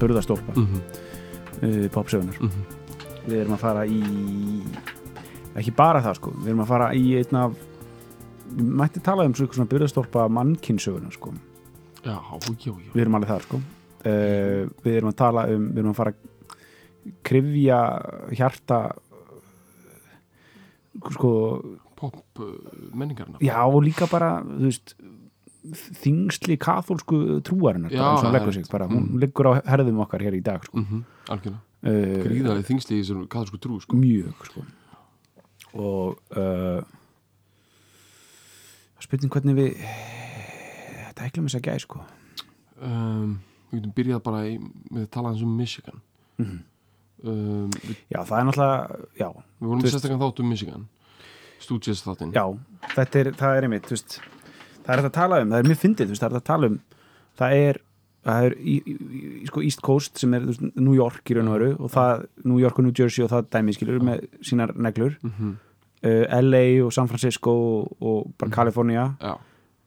Burðastólpa mm -hmm. e, popsögunar Mhm. Við erum að fara í ekki bara það sko. Við erum að fara í einn af við mætti tala um svona burðastólpa mannkinsögunar sko. Já, já, já við erum alveg þar sko. E, við erum að tala um við erum að fara að krifja hjarta sko Pop uh, menningarna Já, og líka bara, þú veist þingsli kathólsku trúarinnar Já, eins er leggur sig, bara, hún Mm. liggur á herðum okkar hér í dag sko. mm Algjörlega uh, Gríðarlega þingsli í þessum kathólsku trú sko. mjög sko. og uh, spurning hvernig við þetta ætlum þess að gæði sko. um, Við getum byrjað bara í, með að tala hans um Michigan Mhm. um, Við, já, það er náttúrulega já, við vorum sérstaklega þátt um Michigan Stúdjast þáttinn já, þetta er, það er einmitt þú veist, það er þetta að tala um, það er mjög fyndið það er þetta að tala um það er, það er í, í, í, sko East Coast sem er veist, New York í raun og veru og það, New York og New Jersey og það dæmi skilur með sínar neglur mm -hmm. uh, LA og San Francisco og, og bara Mhm. California Já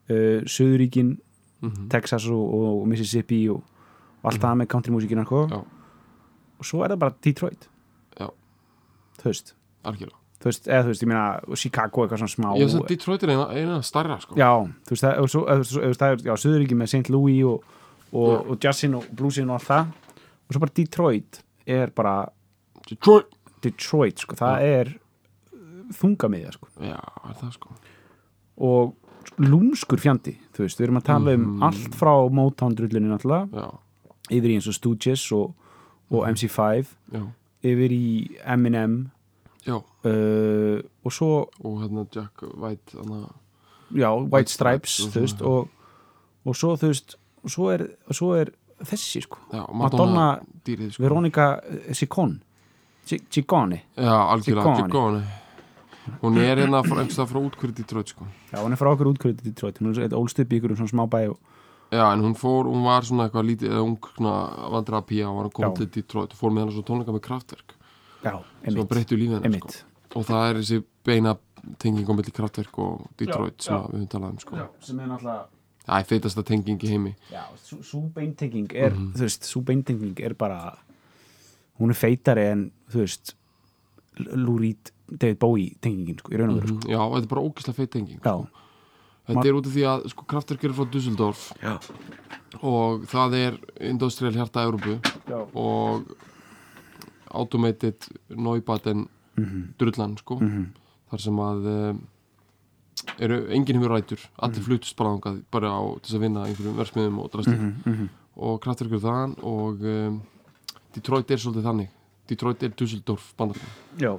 uh, Suðuríkin, mm -hmm. Texas og, og, og Mississippi og, og allt það með countrymúsíkina sko. Mhm. Og svo er það bara Detroit Já. þú veist, Algjörlega þú veist, eða þú veist, ég meina Chicago eitthvað svona smá Ég veist að Detroit er eina, eina starra sko. já, þú veist, eða, svo, eða, það er já, Suðuríkin með St. Louis og, og, Já. og jazzin og bluesin og allt það og svo bara Detroit er bara Detroit Detroit, sko, það er þungamiðja, sko Já, er það sko og lúmskur fjandi þú veist, við erum að tala um Mhm. allt frá Motown-drullinu náttúrulega Já, yfir í eins og Stooges og, og MC5 já, yfir í Eminem já uh, og svo, Og hérna Jack White hana, já, White Stripes Stripes þú veist, svona. og, og svo, þú veist svo er, svo er þessi, sko. Já, Madonna, dýrið sko. Veronica Ciccone. Ciccone, Já, algjörlega, Ciccone. Hún er hérna frá, frá útkvörði Detroit sko. Já, hún er frá okkur útkvöldið í Detroit, hún er ólst upp í ykkur svona smá bæ og, Já, en hún fór, hún var svona eitthvað lítið eða ung svona vandra pía og var að koma til Detroit og fór með hann svo tónleika með kraftverk já, sem breyttu lífið sko. og það er þessi beina tenging á milli kraftverk og Detroit Já, sem já. við höfum talað um sko. já, sem er náttúrulega Það er feitasta tenging í heimi Já, svo beintenging er, Mhm. þú veist, svo beintenging er bara hún er feitari en, þú veist Lou Reed, David Bowie tengingin, sko, í raun og veru, sko Já, þetta er bara ógislega feit tenging Já, sko. Þetta er út af því að sko, kraftverk eru frá Dusseldorf já, og það er industrial hjarta Európu já og automated Neubaden Mhm, drullan sko. Mhm, þar sem að um, eru enginn hefur rætur. Allir Mhm. flutust bara þangað bara á þess að vinna einhverjum versmiðum og drastir mhm, mhm. og kraftverkur þaðan og um, Detroit er svolítið þannig. Detroit er Dusseldorf bandarinn Já,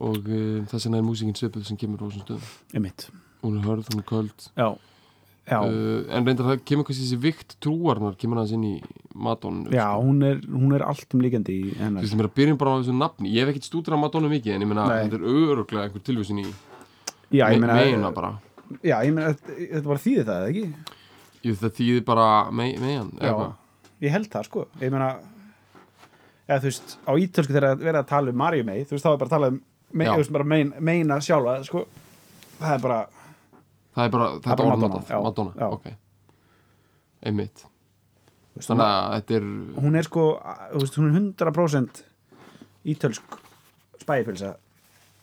og um, þess vegna er músíkin svipuð sem kemur á þessum stöðum. Einmitt. Hún er hörð, hún er köld. Já, uh, en reyndar það kemur kannski þessi vikt trúarnar kemur aðeins inn í Madonna já hún, er, hún er allt um líkandi Þú veist, mér að byrjum bara á þessu nafni. Ég hef ekkert stúdur á Madonna mikið En ég meina, Nei. þetta er öruglega einhver tilvísin í Já, me- meina, Meina bara. Já, ég meina, þetta var þýðið það, ekki? Ég það þýðir bara me, megan Já, ég held það, sko. Ég meina, eða þú veist, á ítölsku þegar að vera að tala um Mario May, þú veist, þá er bara að tala um me, veist, bara mein, meina sjálfa, sko. Það er bara, Það er bara, er þetta bara er Madonna, já, Madonna, já. ok. Einmitt. Þú veist, Þannig að þetta er hún er sko, hún er 100% ítölsk spæðipilsa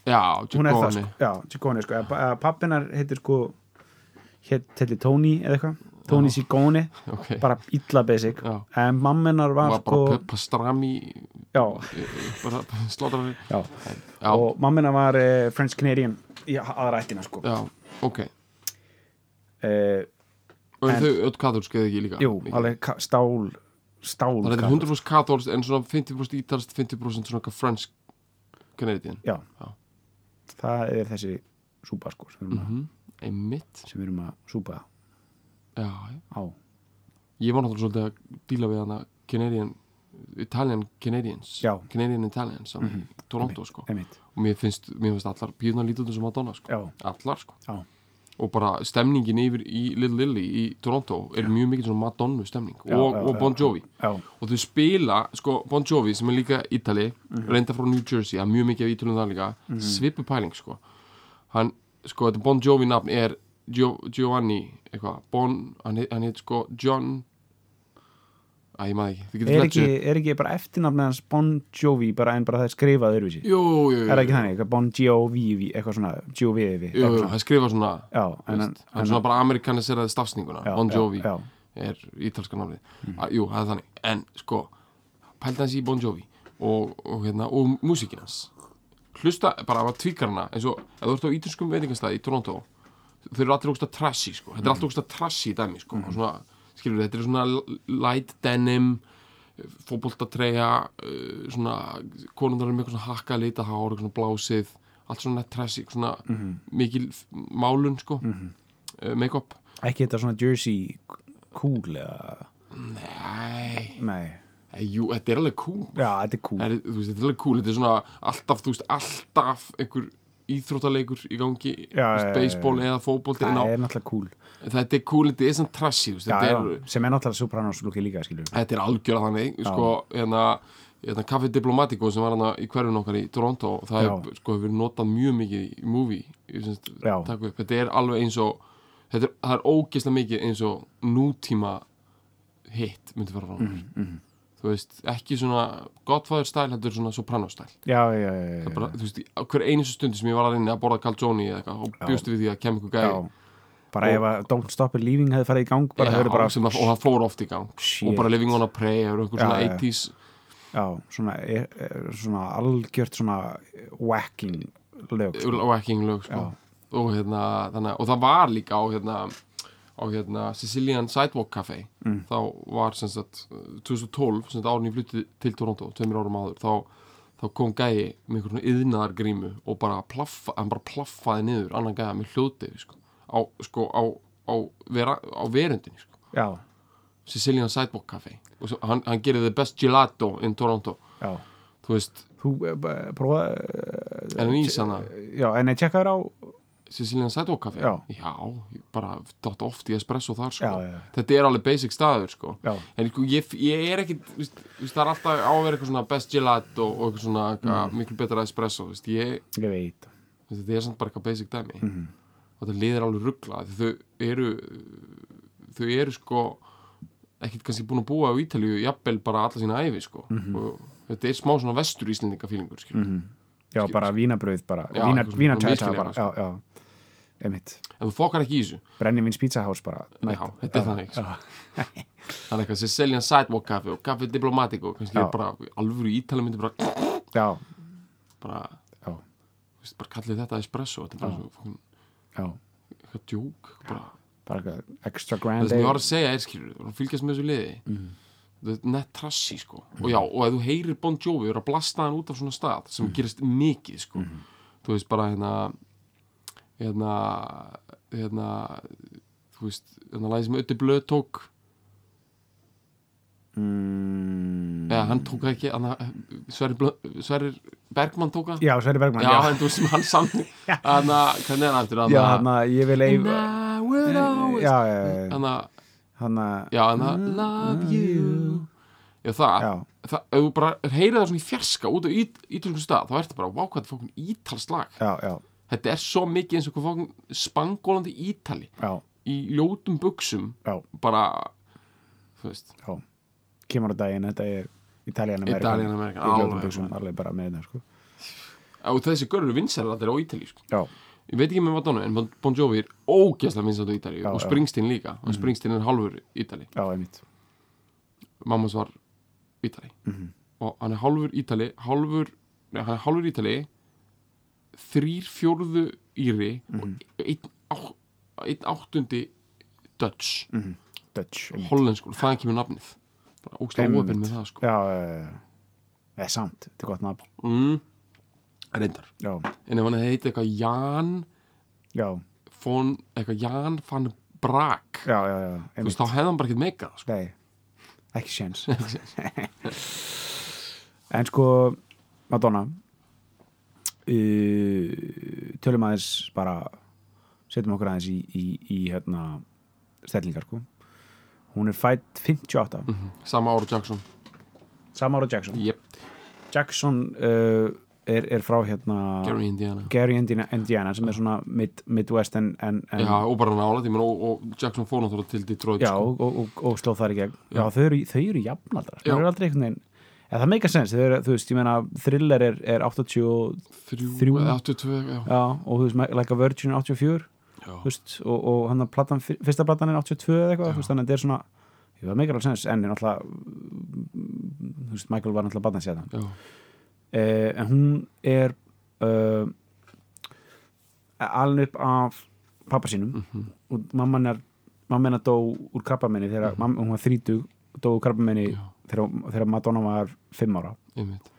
Já, er það Giovanni sko, já, Ciccone sko, pappinar heitir sko heitir Tony eða eitthvað. Tony Já. Ciccone, Ok, bara illa basic. Já. En mamminar var, Var sko bara pastrami Já, og mamminar var uh, French Canadian í aðra ættina sko. Já, ok uh, Og En- þau öll katholsk eða ekki líka jú, Mikið. alveg stál stál að þetta er kaþólskt. 100% katholsk En svona 50% ítalst, 50% svona French Canadian já. Já. það er þessi súpa sko sem við mm Einmitt að, sem við erum að súpa Já, já Ég var náttúrulega svolítið að díla við hana Canadian Italian Canadians Já. Canadian Italians mm -hmm. Toronto sko einmitt og mér finnst, mér finnst allar píðunar út sem Madonna sko Já, allar sko já, og bara stemningin yfir í Little Lily í Toronto er mjög mikið svona Madonna stemning Já, og, já, og Bon Jovi. Já, og þau spila, sko, Bon Jovi sem er líka Ítali, Mhm. reynda frá New Jersey að mjög mikið af Ítalum það líka. Svipu pæling, sko. Hann, sko, þetta Bon Jovi nafn er Gio, Giovanni, eitthvað. Bon, hann heit, hann heit sko John Æ, ég maður ekki, er ekki, er ekki bara eftirnafnið hans Bon Jovi bara en bara það er skrifað öðruvísi? Jú, jú, jú, er það ekki þannig, Bon Jovi eitthvað svona, Jovi jú, jú, hann skrifa svona já, en, veist, hann er svona bara amerikaniseraði stafsninguna. Já, Bon Jovi já, er ítalska nafnið. Mm. jú, það er þannig, en sko pælta hans í Bon Jovi og, og, hérna, og músikinans hlusta bara að tvíkarna eins og ef þú ert á ítalskum veitingastæði í Toronto þau eru allir ógst að trashy sko. þetta er allir ógst að trashy dæmi sko. mm. svona, skilur, þetta er svona light denim fótboltatreya uh, svona konundar með eitthvað svona hakka lita hár, eitthvað svona blásið allt svona trashy, svona mikil málun sko. Mm make-up. Ekki þetta svona Jersey cool eða, nei. Nei, Eh, Jú, þetta er alveg cool. Já, þetta er cool. Er, þú veist, Þetta er alveg cool, þetta er svona alltaf, þú veist, alltaf einhver íþróttaleikur í gangi baseball eða fótbolt það er náttúrulega cool. Þetta er cool, þetta er svona trashy er, sem er náttúrulega Sopranos lúki líka skilur þetta er algjörða þannig sko, hérna, hérna Café Diplomatico sem var hana í hverfun okkar í Toronto það sko, hefur verið notað mjög mikið í movie, upp þetta er alveg eins og þetta er, er ógeðslega mikið eins og nútíma hit myndi fara frá mm, mhm. Þú veist, ekki svona Godfather stæl, heldur svona Soprano stæl já, já, já, já, það bara, þú veist, hver einu stundi sem ég var að reyna að borða Calzoni eða eitthvað og bjóstu við því að kem ykkur gæði já. bara ef að Don't Stop Believing hefði farið í gang bara Já, bara að, og það fór oft í gang Shit. og bara Living on a Prayer og Já, svona já. 80s já, svona, er, er, svona algjört svona whacking lög sko. whacking lög sko. og, hérna, þannig, og það var líka á hérna, á hérna Sicilian Sidewalk Café Mm. þá var sem sagt 2012, sem sagt árun ég flutti til Toronto, tveimur árum áður þá, þá kom gæi með einhver svona yðnaðar grímu og bara plaffa, hann bara plaffaði niður annan gæja með hljóðdefi sko, á, sko, á, á, vera, á verundinni sko. já, Sicilian Sidewalk Café og svo, hann, hann gerir the best gelato in Toronto. Já. Þú veist, þú prófa hann ís hana já, en ég tjekka þér á Sicilian Sidewalk Café Já. ég bara dátt oft í espresso þar sko. Já, já. þetta er alveg basic staður sko. já, en sko, ég, ég er ekki víst, víst, það er alltaf á að vera eitthvað svona best gelato og eitthvað svona Mm. miklu betra espresso víst, ég, ég veit þetta er samt bara eitthvað basic dæmi Mhm. og þetta liðir alveg ruggla þau eru þau eru sko ekkert kannski búin að búa á Ítalíu jafnvel bara alla sína æfi sko. Mhm. og þetta er smá svona vestur íslendinga fílingur mm já, bara vínabrauð bara, Já, vína, eitthvað svona vínatæta misskilja bara, bara, já, já einmitt, en þú fokkar ekki í þessu? Brennivins pizza house bara Já, þetta er þannig Það er eitthvað Sicilian Sidewalk Café og Café Diplomatico kannski er bara alvöru ítala myndi bara já, bara, já, þú veist, bara kallið þetta espresso þetta er bara svo fucking- já. eitthvað djúk bara. bara eitthvað extra það grand sem ég var að segja er skilur fylgjast með þessu liði. Mhm. nett trassi sko. Og já, og ef þú heyrir Bon Jovi er að blasta hann út af svona stað Mhm. sem gerist mikið sko. Þú veist bara hérna hérna hérna þú veist, hérna lagið sem Ötti Blöð tók. Mm, eða hann tók það ekki hann, Sverrir Bergmann tók það já, Sverri Bergman Já, já, en þú sem hann samt Þannig að, hvernig er hann aftur? Já, hann að ég vil eif will always já, hann að Love you. Já, það, Já. það Ef þú bara heyrið það svona í fjarska út á ít, ítalskum stað þá ertu bara, vá, hvað þetta fókum ítalslag já, já, Þetta er svo mikið eins og hvað spangólandi ítali. Já, í ljótum buksum já, bara, þú veist. Kemur á daginn, þetta er Italian American. Italian American, Í ljótum buxum, alveg bara með þetta sko. og þessi görur vinsælar á Ítali sko. já, ég veit ekki með Madonna en Bon- Jovi er ógeðslega vinsælt á Ítali og. Springsteen líka og Springsteen er halvur Ítali. Já, einmitt. Mammas var Ítali. Og hann er hálfur Ítali hálfur, nei, hann er hálfur Ítali þrýr fjórðu Íri og einn, á, einn áttundi Dutch, Dutch einmitt. hollenskur, það kemur nafnið. Bara ógstlega óöfinn með það sko. Já, það er samt, þetta er gott nafn. Mm, reyndar. Já, en ef hann heitið eitthvað Jan já, von, eitthvað Jan van Brak já, já, já þú veist, þá hefði hann bara ekkert meikað sko. Nei. ekki séns. En sko Madonna uh, tölum aðeins bara setjum okkur aðeins í, í, í hérna, stellingar sko. hún er fætt 58 Mhm. Sama ára Jackson sama ára Jackson Jep, Jackson uh, er, er frá hérna Gary Indiana Gary, Indiana, Indiana sem er svona mid, Midwest en, en, en Já, og bara nála og, og Jackson fór náttúrulega til Detroit Já, sko. og, og, og slóð þar í gegn Já, þau eru, eru jafnaldrar Já. Þau eru aldrei einhvern veginn ja, Það meika sens, þú veist, ég meina Thriller er, er 80 og, Þrjú, Þrjú. eða 82, já, já, og þú veist, Like a Virgin er 84 já. þú veist, og, og hann að platan, fyr- fyrsta platan er 82 eða eitthvað, þú veist, þannig að þetta er svona það meikar alveg sens, en er náttúrulega þú veist, Michael var náttúrulega barnað sér já. eh, en hún er uh, alin upp af pappa sínum Mhm. og mamma hennar mamma hennar dó úr krabbamenni þegar Mhm. mamma, hún var þrítug dó úr krabbamenni Já, þegar, þegar Madonna var fimm ára. Einmitt.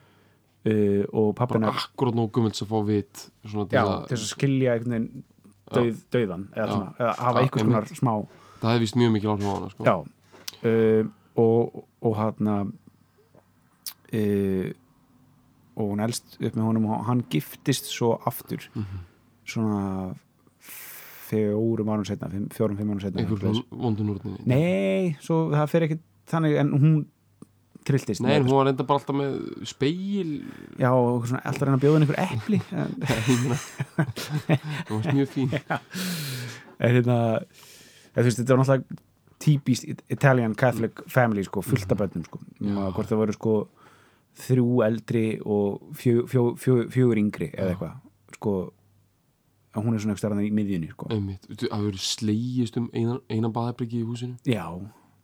Uh, og hennar akkurat nóg gummult að fá vit til að, til þess að skilja einhvern veginn döð, döðan eða, svona, eða hafa einhvers konar smá það hefði vist mjög mikil áhrif á hana sko. já. Uh, og, og hann uh, og hún elst upp með honum og hann giftist svo aftur. Mhm. svona fjórum árum setna fjórum, fimm árum setna nei, svo það fer ekki þannig en hún trilltist Nei, hún var enda bara alltaf með speil já, og svona alltaf reyna að bjóða henni einhver epli. En, það var mjög fín. En hérna þú veist, þetta var náttúrulega típist Italian Catholic family sko, fullt af börnum sko, Já. Maður, hvort það voru sko þrjú eldri og fjö, fjö, fjö, fjögur yngri eða eitthvað sko. Að hún er svona eitthvað í miðjunni sko. einmitt, Veitu, að verið slegist um eina, eina baðabryggi í húsinu? Já,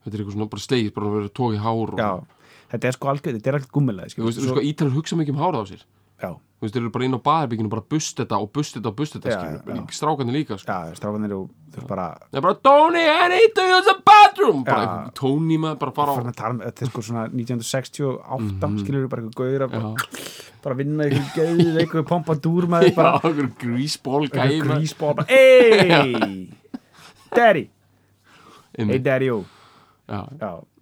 þetta er eitthvað svona bara slegist, bara að vera tók í hár og, já þetta er sko algjör, þetta er algjör gummilega þú veist, sko, ítalir hugsa mikið um hárað á sér. Já, þú veist, þeir eru bara inn á baðarbygginu bara bust þetta og bust þetta og bust þetta skilur, já. strákandi líka sko. já, stráfanir og þú veist bara það er bara, Tony, I need to use the bathroom. Bara Tony maður, bara fara á um, þetta er sko svona 1968 Mhm. skilur bara eitthvað gauður bara, vinna eitthvað gauð, eitthvað pompadúr maður bara einhver grísból eitthvað maður. grísból bara,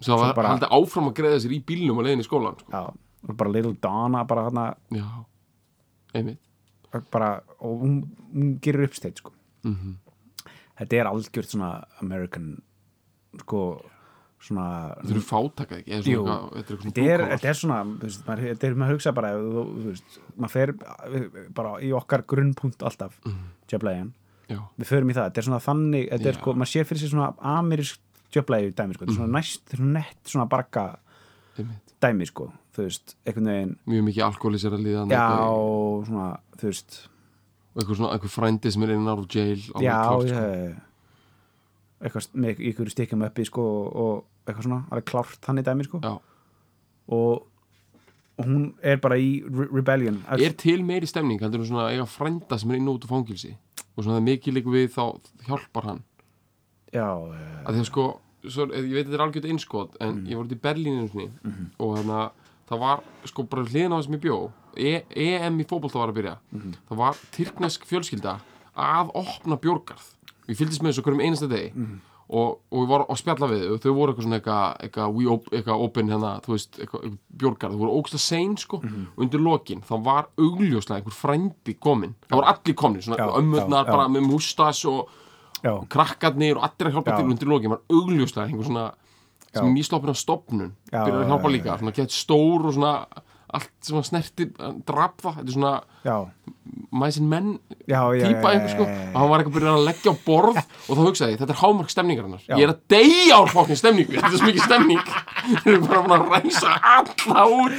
svo það bara- haldið áfram að greiða sér í bílnum og leiðin í skólan sko. já, og bara little Donna bara hana, já, einmitt. Bara, og hún, hún gerir uppstætt sko. Mm þetta er algjört svona American sko svona þetta eru fátaka ekki? Þetta er er, þetta er svona veist, maður, þetta er maður hugsa bara þú, veist, maður fer bara í okkar grunnpunkt alltaf já, við förum í það. Þetta er svona þannig, þetta er sko, maður sér fyrir sig svona amerísk jöfnlegi dæmi sko, þetta er svona næst, þetta er svona nett svona einmitt. dæmi sko, þú veist, einhvern veginn mjög mikið alkoholisera líðan já, eitthvað, svona, þú veist og eitthvað svona, eitthvað frændi sem er inn á jail alveg já, klárt, sko. eitthvað með ykkur stikjum uppi sko og eitthvað svona, alveg klárt þannig dæmi sko. Já. og, og hún er bara í re rebellion. Er til meiri stemning heldur en svona eiga frænda sem er inn og út úr fangilsi og svona það er mikið líka við þá hjálpar hann já, eh, að því að sko, svo, ég veit að þetta er algjört einskot en Mhm. ég var út í Berlín einu sinni og þannig að það var sko bara hliðin á það sem ég bjó e EM í fótbolta var að byrja Mhm. það var tyrknesk fjölskylda að opna bjórgarð ég fylgdist með þessu hverjum einasta degi Mhm. og, og ég var að spjalla við og þau voru eitthvað svona eitthvað, eitthvað, open hérna, þú veist, eitthvað, bjórgarð þau voru ógsta sein sko Mhm. og undir lokin þá var augljóslega einhver frændi komin það voru allir komin, svona ömmurnar bara með mustas og já, krakkarnir og allir að hjálpa Já. til undir lokin var augljóslega einhver svona sem nýstoppin á stopnun byrjar að hjálpa já, já, líka, svona gett stór og svona allt sem að snerti drap það, þetta er svona já, mæsin menn já, já, típa já, einhver sko. já, og hann var eitthvað byrjað að leggja á borð og þá hugsaði ég, þetta er hámark stemningar hennar. Já. ég er að deyja á fokkin stemningu. Þetta er svo mikið stemning. Þeir eru bara að ræsa alla út.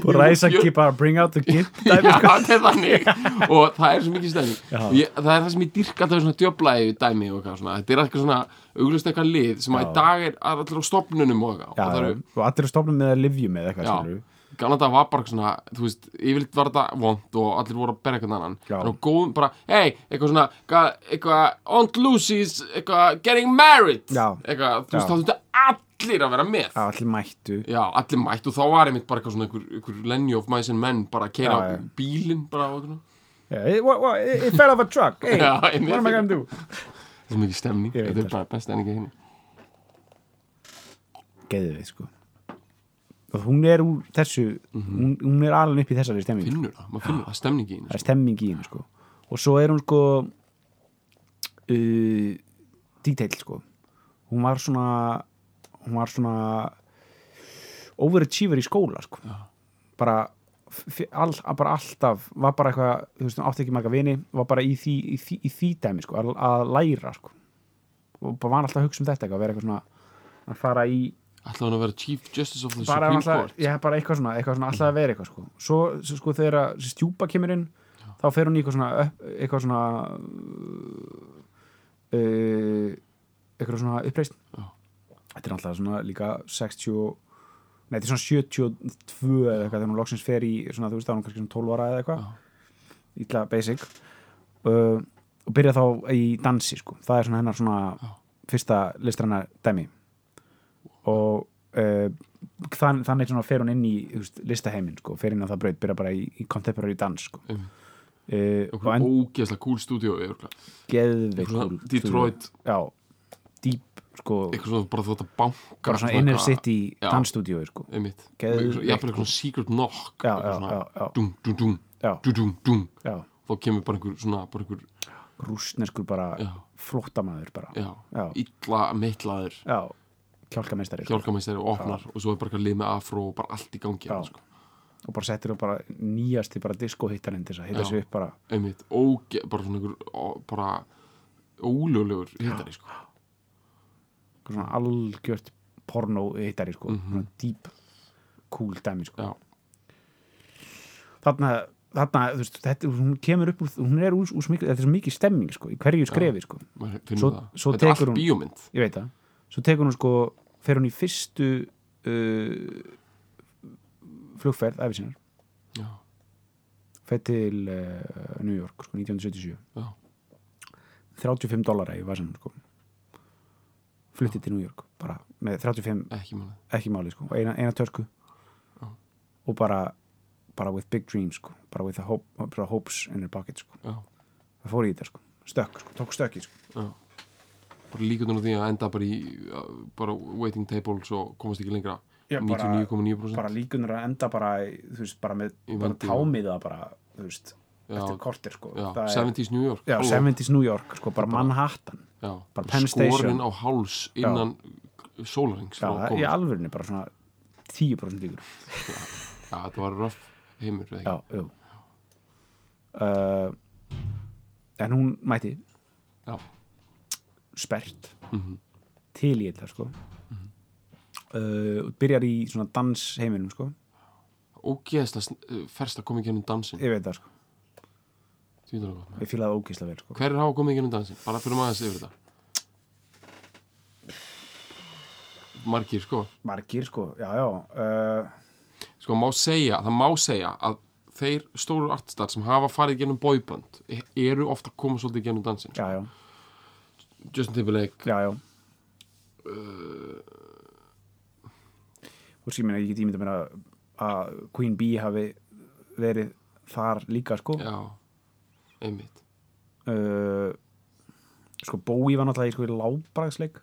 Og ræsa ekki bara bring out the dæmi Já, sko. þetta er þannig. Og það er svo mikið stemning. Já. Ég, það er það sem ég dyrka alltaf svona djöflaði dæmi og eitthvað svona, þetta er eitthvað svona auglust eitthvað lið sem að í dag er allir á stopnunum og já, og og allir að stofna með að livju með eitthvað Þetta var bara svona þú veist, yfirleitt var þetta vond og allir voru að berja eitthvað annan. Á góðum bara, hey, eitthvað svona eitthvað, Aunt Lucy's eitthvað, getting married. Eitthvað, þú veist, þá þurftu allir að vera með. Já, allir mættu. Já, allir mætt og þá var einmitt bara eitthvað svona einhver, einhver Lenny of Mice and Men bara að keira Já, já. bílinn bara og eitthvað yeah, it, it it fell off a truck. Hey, Já, what am I gonna do? Það er mikið stemning, Ég þetta er bara best stemning í henni geðvið sko. og hún er úr þessu hún, hún er alveg upp í þessari stemming finnur það, maður finnur það, stemningi í henni, það er sko. stemming í henni sko. Og svo er hún sko uh, detail sko. Hún var svona hún var svona overachiever í skóla sko. Já. bara, all, bara alltaf var bara eitthvað, þú veist, hún átti ekki marga vini var bara í því, í því, í því dæmi sko, að, að læra sko. Og bara var alltaf að hugsa um þetta eitthvað, að vera eitthvað svona að fara í ætlaði hann að vera Chief Justice of the bara, Supreme alltaf, Court já, bara eitthvað svona, eitthvað svona alltaf að vera eitthvað sko. svo, svo sko þegar stjúpa kemur inn þá fer hún í eitthvað svona eitthvað svona uh, eitthvað svona uppreist Já. þetta er alltaf svona líka 60 nei, þetta er svona 72 eða eitthvað þegar hún loksins fer í svona, þú veist, þá er hún kannski svona 12 ára eða eitthvað ítla basic uh, og byrja þá í dansi sko. það er svona hennar svona Já. fyrsta listræna dæmi og uh, þann, þannig svona fer hún inn í veist, listaheimin, sko, fer inn á það braut byrja bara í, í contemporary dans sko. Um, uh, og enn ógeðslega cool stúdíu geðveikt cool Detroit. já, deep sko, eitthvað svona bara þú ætti að banka bara svona inner city dansstúdíu sko. eitthvað svona secret knock já, já, já, dum, dum, dum já. þá kemur bara einhver svona bara einhver, rústneskur bara já, flóttamaður bara. Illa meitlaður já kjálkameistari sko. hjálkamæstari og opnar og svo er bara lið með afró og bara allt í gangi Já. hérna, sko. og bara settir þú bara nýjasti bara diskohittarinn til þess að Já. sig upp bara einmitt, óge, bara svona einhver bara ólöglegur hittari sko. svona algjört porno hittari sko, Mhm. svona deep cool dæmi sko þarna, þarna þú veist, þetta, hún kemur upp úr, hún er úr, úr smikli, þetta er svo mikið stemming sko, í hverju skrefi sko, Svo- þetta er allt bíómynd ég veit það svo tekur hún sko, fer hún í fyrstu uh, flugferð æfisinnar, fer til uh, New York sko, 1977 já, 35 dollara í vasanum sko. Fluttið til New York, bara með 35 ekki manni ekki máli sko, eina, eina törsku Já. og bara bara with big dreams sko, bara with the hope, bara hopes in her pocket sko, já, það fór í þetta sko. Stökk sko, tók stökki sko líkundun á því að enda bara í uh, bara waiting tables og komast ekki lengra. Já, bara- 99,9% bara líkunar að enda bara þú veist, bara með, bara támiða bara, þú veist, já, eftir kortir sko, já, Það er, 70s New York. Já, alveg. 70s New York sko, bara Manhattan. Bara Penn Station. skorinn á háls innan sólarings í alvörinu bara svona 10% líkur. Þetta var röff heimur uh, en hún mæti. Já, spert mhm, til í þetta sko. Uh, og byrjar í svona dansheiminum sko. Ógeðslega ferst að koma í gennum dansin ég veit það sko, það ég fílaði ógísla vel sko. Hver er hafa komið í gennum dansin bara fyrir maður að yfir þetta. Margir sko. Margir sko, já já. Uh, sko má segja, það má segja að þeir stóru artistar sem hafa farið gennum boyband eru ofta að koma svolítið gennum dansin já já, Justin Timberlake. Já já. Og sem ég get ímynda mér að, að Queen Bee hafi verið þar líka sko. Já, einmitt. Uh, sko Bowie var náttúrulega í sko í lábræðsleik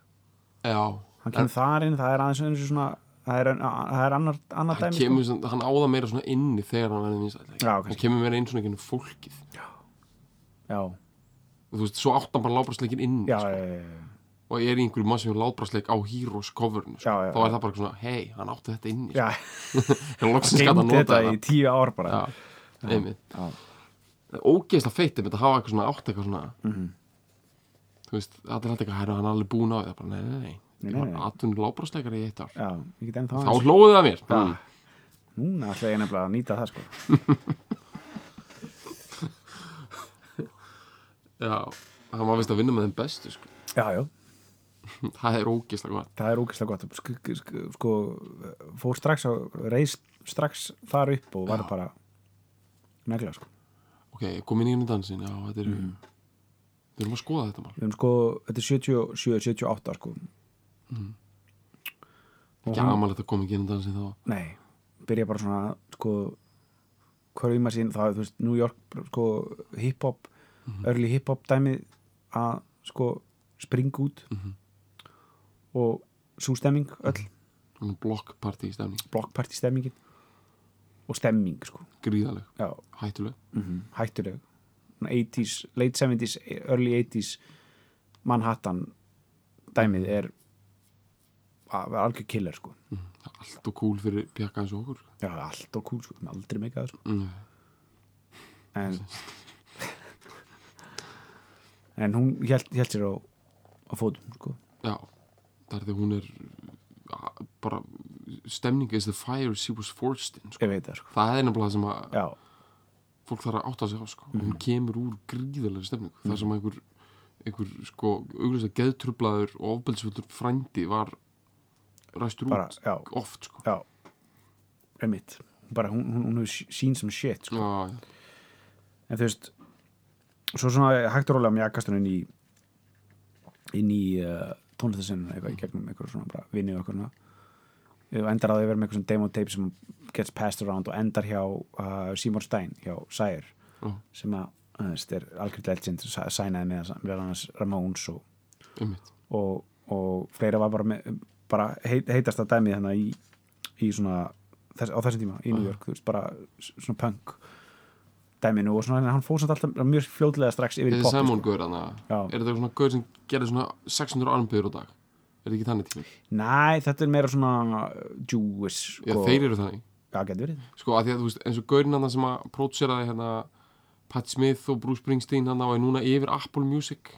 já, hann kemur þar inn, það er aðeins eins og svona það er, það er annar, annar dæmi kemur sko. hann áða meira svona inni þegar hann er vinsæll Já, hann kemur meira inn svona gennum fólkið. Sko. já, þú veist, svo átt hann bara lábrasleikin inni já, sko. já, já, og er í einhverju massíum lábrasleik á Heroes coverinu sko. Þá er það bara svona, hei, hann átti þetta inni já, hann nota þetta í tíu ár bara. Já, einmitt. já, ógeðslega feitt að hafa eitthvað svona átt eitthvað svona Mhm. þú veist, allir hætti eitthvað, herra, hann er alveg búin á því. Það bara, nei, nei, nei, ég atvinnur lábrasleikar í eitt ár. Já, ég þá hlóðið það mér. Mm. núna ætla ég nefnilega að nýta það sko já, hann var vist að vinna með þeim bestu sko. já, já, það er ógeðslega gott. Það er ógeðslega gott. Sk sk sk sko, fór strax á reis strax þar upp og var Já. bara negla sko. Ok, komin í henni dansin, já, þetta er Mhm. við erum að skoða þetta mál. Við erum sko, þetta er 77, 78 sko. Og ekki amalegt að koma í henni dansin þá. Nei, byrja bara svona sko hverjum að sín, það er þú veist New York sko hip-hop early hip-hop dæmi að sko springa út. Mhm. og svo stemming öll. Svona blokkpartí stemning, blokkparti stemmingin. Og stemming sko. Gríðaleg, já, hættuleg. Mm hættuleg. Svona 80s, late 70s, early 80s Manhattan dæmið er að vera algjör killer sko. Mm. Er allt og cool fyrir pjakka eins og okkur sko. já, allt og cool sko, aldrei meikað sko. Mm. en en hún held, held sér á, á fótum sko. Já, það er því hún er bara stemning is the fire she was forged in sko. það sko. Það er nefnilega sem að já, fólk þarf að átta sig á sko. hún kemur úr gríðalega stemningu það sem einhver, einhver sko, auglust að geðtrublaður og ofbeldsfjöldur frændi var ræstur bara, út já, oft sko. já. Emitt, bara hún, hún, hún hefur sín sem shit sko. Já, já. en þú veist svo svona hægt og rólega mjakast hún inn í inn í uh, tónlistasinn eitthvað í gegnum eitthvað svona bara vinni og eitthvað svona. Og endar að þau með eitthvað svona demo tape sem gets passed around og endar hjá uh, Seymour Stein, hjá Sire Já. sem að, þú veist, er algjörð legend sæ- sænaði með meðal annars Ramones og, einmitt. og, og fleira var bara, með, bara heit, heitast að dæmið hérna í, í svona þess, á þessum tíma í New York, þú veist, bara svona punk dæminu og svona, hann fóð samt alltaf mjög fljótlega strax yfir í poppi Simon sko. Já. Er þetta svona Gaur sem gerði svona 600 armbyrður á dag Er þetta ekki þannig tími? Næ, þetta er meira svona uh, Jewish Já, sko. þeir eru þannig Já, getur verið Sko, að því að þú veist, eins og Gaurin hana sem að prótseraði hérna Pat Smith og Bruce Springsteen hana og er núna yfir Apple Music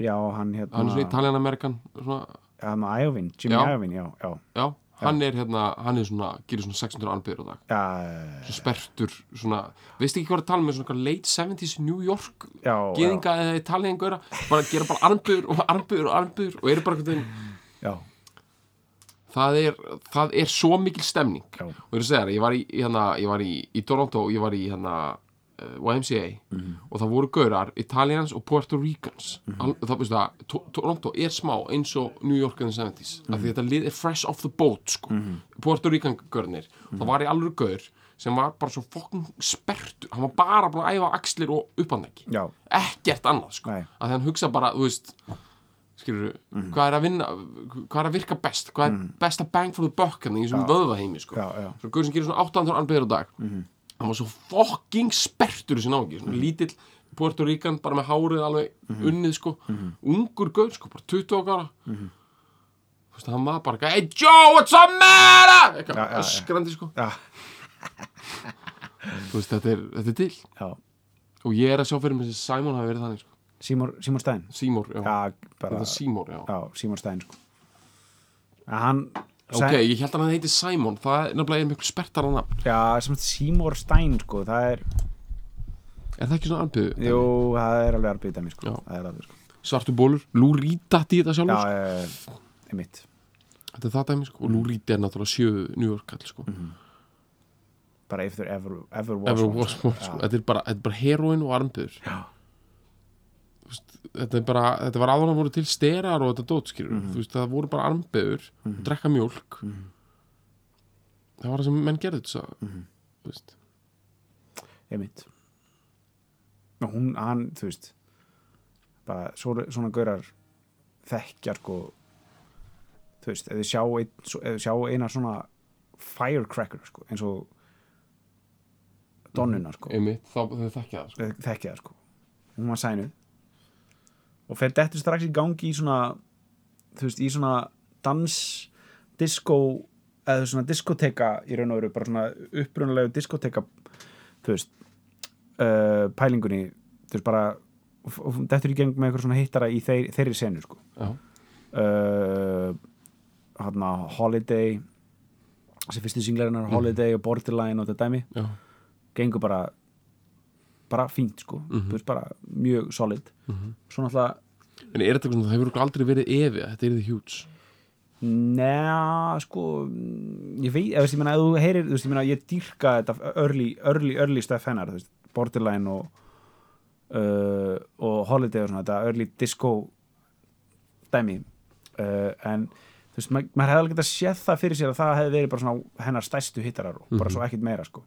Já, hann hérna Hann er svona Italian-Amerikan svona, Hann Iovine, Jimmy Já. Iovine, já, já Já, hann er hérna Hann er svona, gerir svona 600 armbyrður á dag. Já, Svona sperrtur, svona Veist ekki hvað er að tala með svona eitthvað late 70s New York já, Geðinga eða Italian Gaura Bara gera bara armbyrður og armbyrður og armbyrður Og eru bara já, það er, það er svo mikil stemning. Já. og ég er að segja þér, ég var í, hérna, ég var í, í Toronto, ég var í hérna uh, YMCA Mhm. og það voru gaurar Italians og Puerto Ricans. Al, það, veistu það, to Toronto er smá eins og New York in the 70s af Mhm. því þetta lið er fresh off the boat sko. Puerto Rican gaurnir. Mhm. það var í alveg gaur sem var bara svo fokkin sperrtur, hann var bara búin að æfa axlir og upphandeggi já, ekkert annað sko. Að hann hugsa bara, þú veist skilur hvað er að vinna hvað er að virka best, hvað er besta bang for the buck hérna í þessum vöðvaheimi sko. já, já, svo guður sem gerir svona 800 anbeður á dag hann var svo fokking sperrtur þessi náungi, svona lítill Puerto Rican, bara með hárið alveg unnið sko, ungur gaur sko, bara 20 ára. Þú veist, hann var bara hey Joe, what's up matter eitthvað já, já. öskrandi sko. Já, þú veist, þetta er, þetta er til. Já. og ég er að sjá fyrir mig sem Simon hafi verið þannig sko. Seymour, Stein? Seymour, já, Seymour, Stein sko. En hann Ok, ég held að hann heiti Simon, það er nefnilega er miklu spertara nafn Já, sem Seymour Stein sko, það er, Er það ekki svona anbyðu? jú, það er alveg arbið dæmi sko, Já. alveg sko Svartu bólur, í þetta Já, sjálfur sko. e, einmitt Þetta er það dæmi sko, og Reed er náttúrulega sjö New York kall sko bara if there ever, ever was Ever one, was sko. one, sko. Þetta er bara, bara heroin og armbyður Já. Þetta er bara, þetta var áður að voru til sterar og þetta dót skilur Mhm. Þú veist, það voru bara armbyður og drekka mjólk. Það var það sem menn gerði þetta Mhm. Þú veist. Einmitt. Og hún, hann, þú veist bara svona, gaurar þekkjar sko þú veist, ef þið sjá, ein, sjá eina svona firecracker sko, eins og donnuna sko, Einmitt, þá þau þekkja það sko. Þek- þekkja það sko. Hún var sænuð og fer dettur strax í gangi í svona þú veist, í svona dans disco eða svona diskoteka í raun og veru, bara svona upprunalegu diskoteka þú veist uh, pælingunni þú veist bara dettur í geng með eitthvað svona hittara í þeir, þeirri senu sko. Uh, hana, Holiday þessi fyrstu singlarinnar Holiday og Borderline og þetta dæmi. Já, gengur bara bara fínt sko, Mhm. þú veist bara mjög solid. Svo náttúrulega En er þetta eitthvað svona, það hefur aldrei verið evi Þetta er þið huge? Neða sko ég veit, ef þú heyrir þú veist, ég meina, ég dýrka þetta early, early, early stuff hennar, þú veist, Borderline og uh, og Holiday og svona, þetta early disco dæmi. Uh, en þú veist, ma maður hefði alveg getað séð það fyrir sér að það hefði verið bara svona hennar stærstu hittarar og bara svo ekkit meira sko.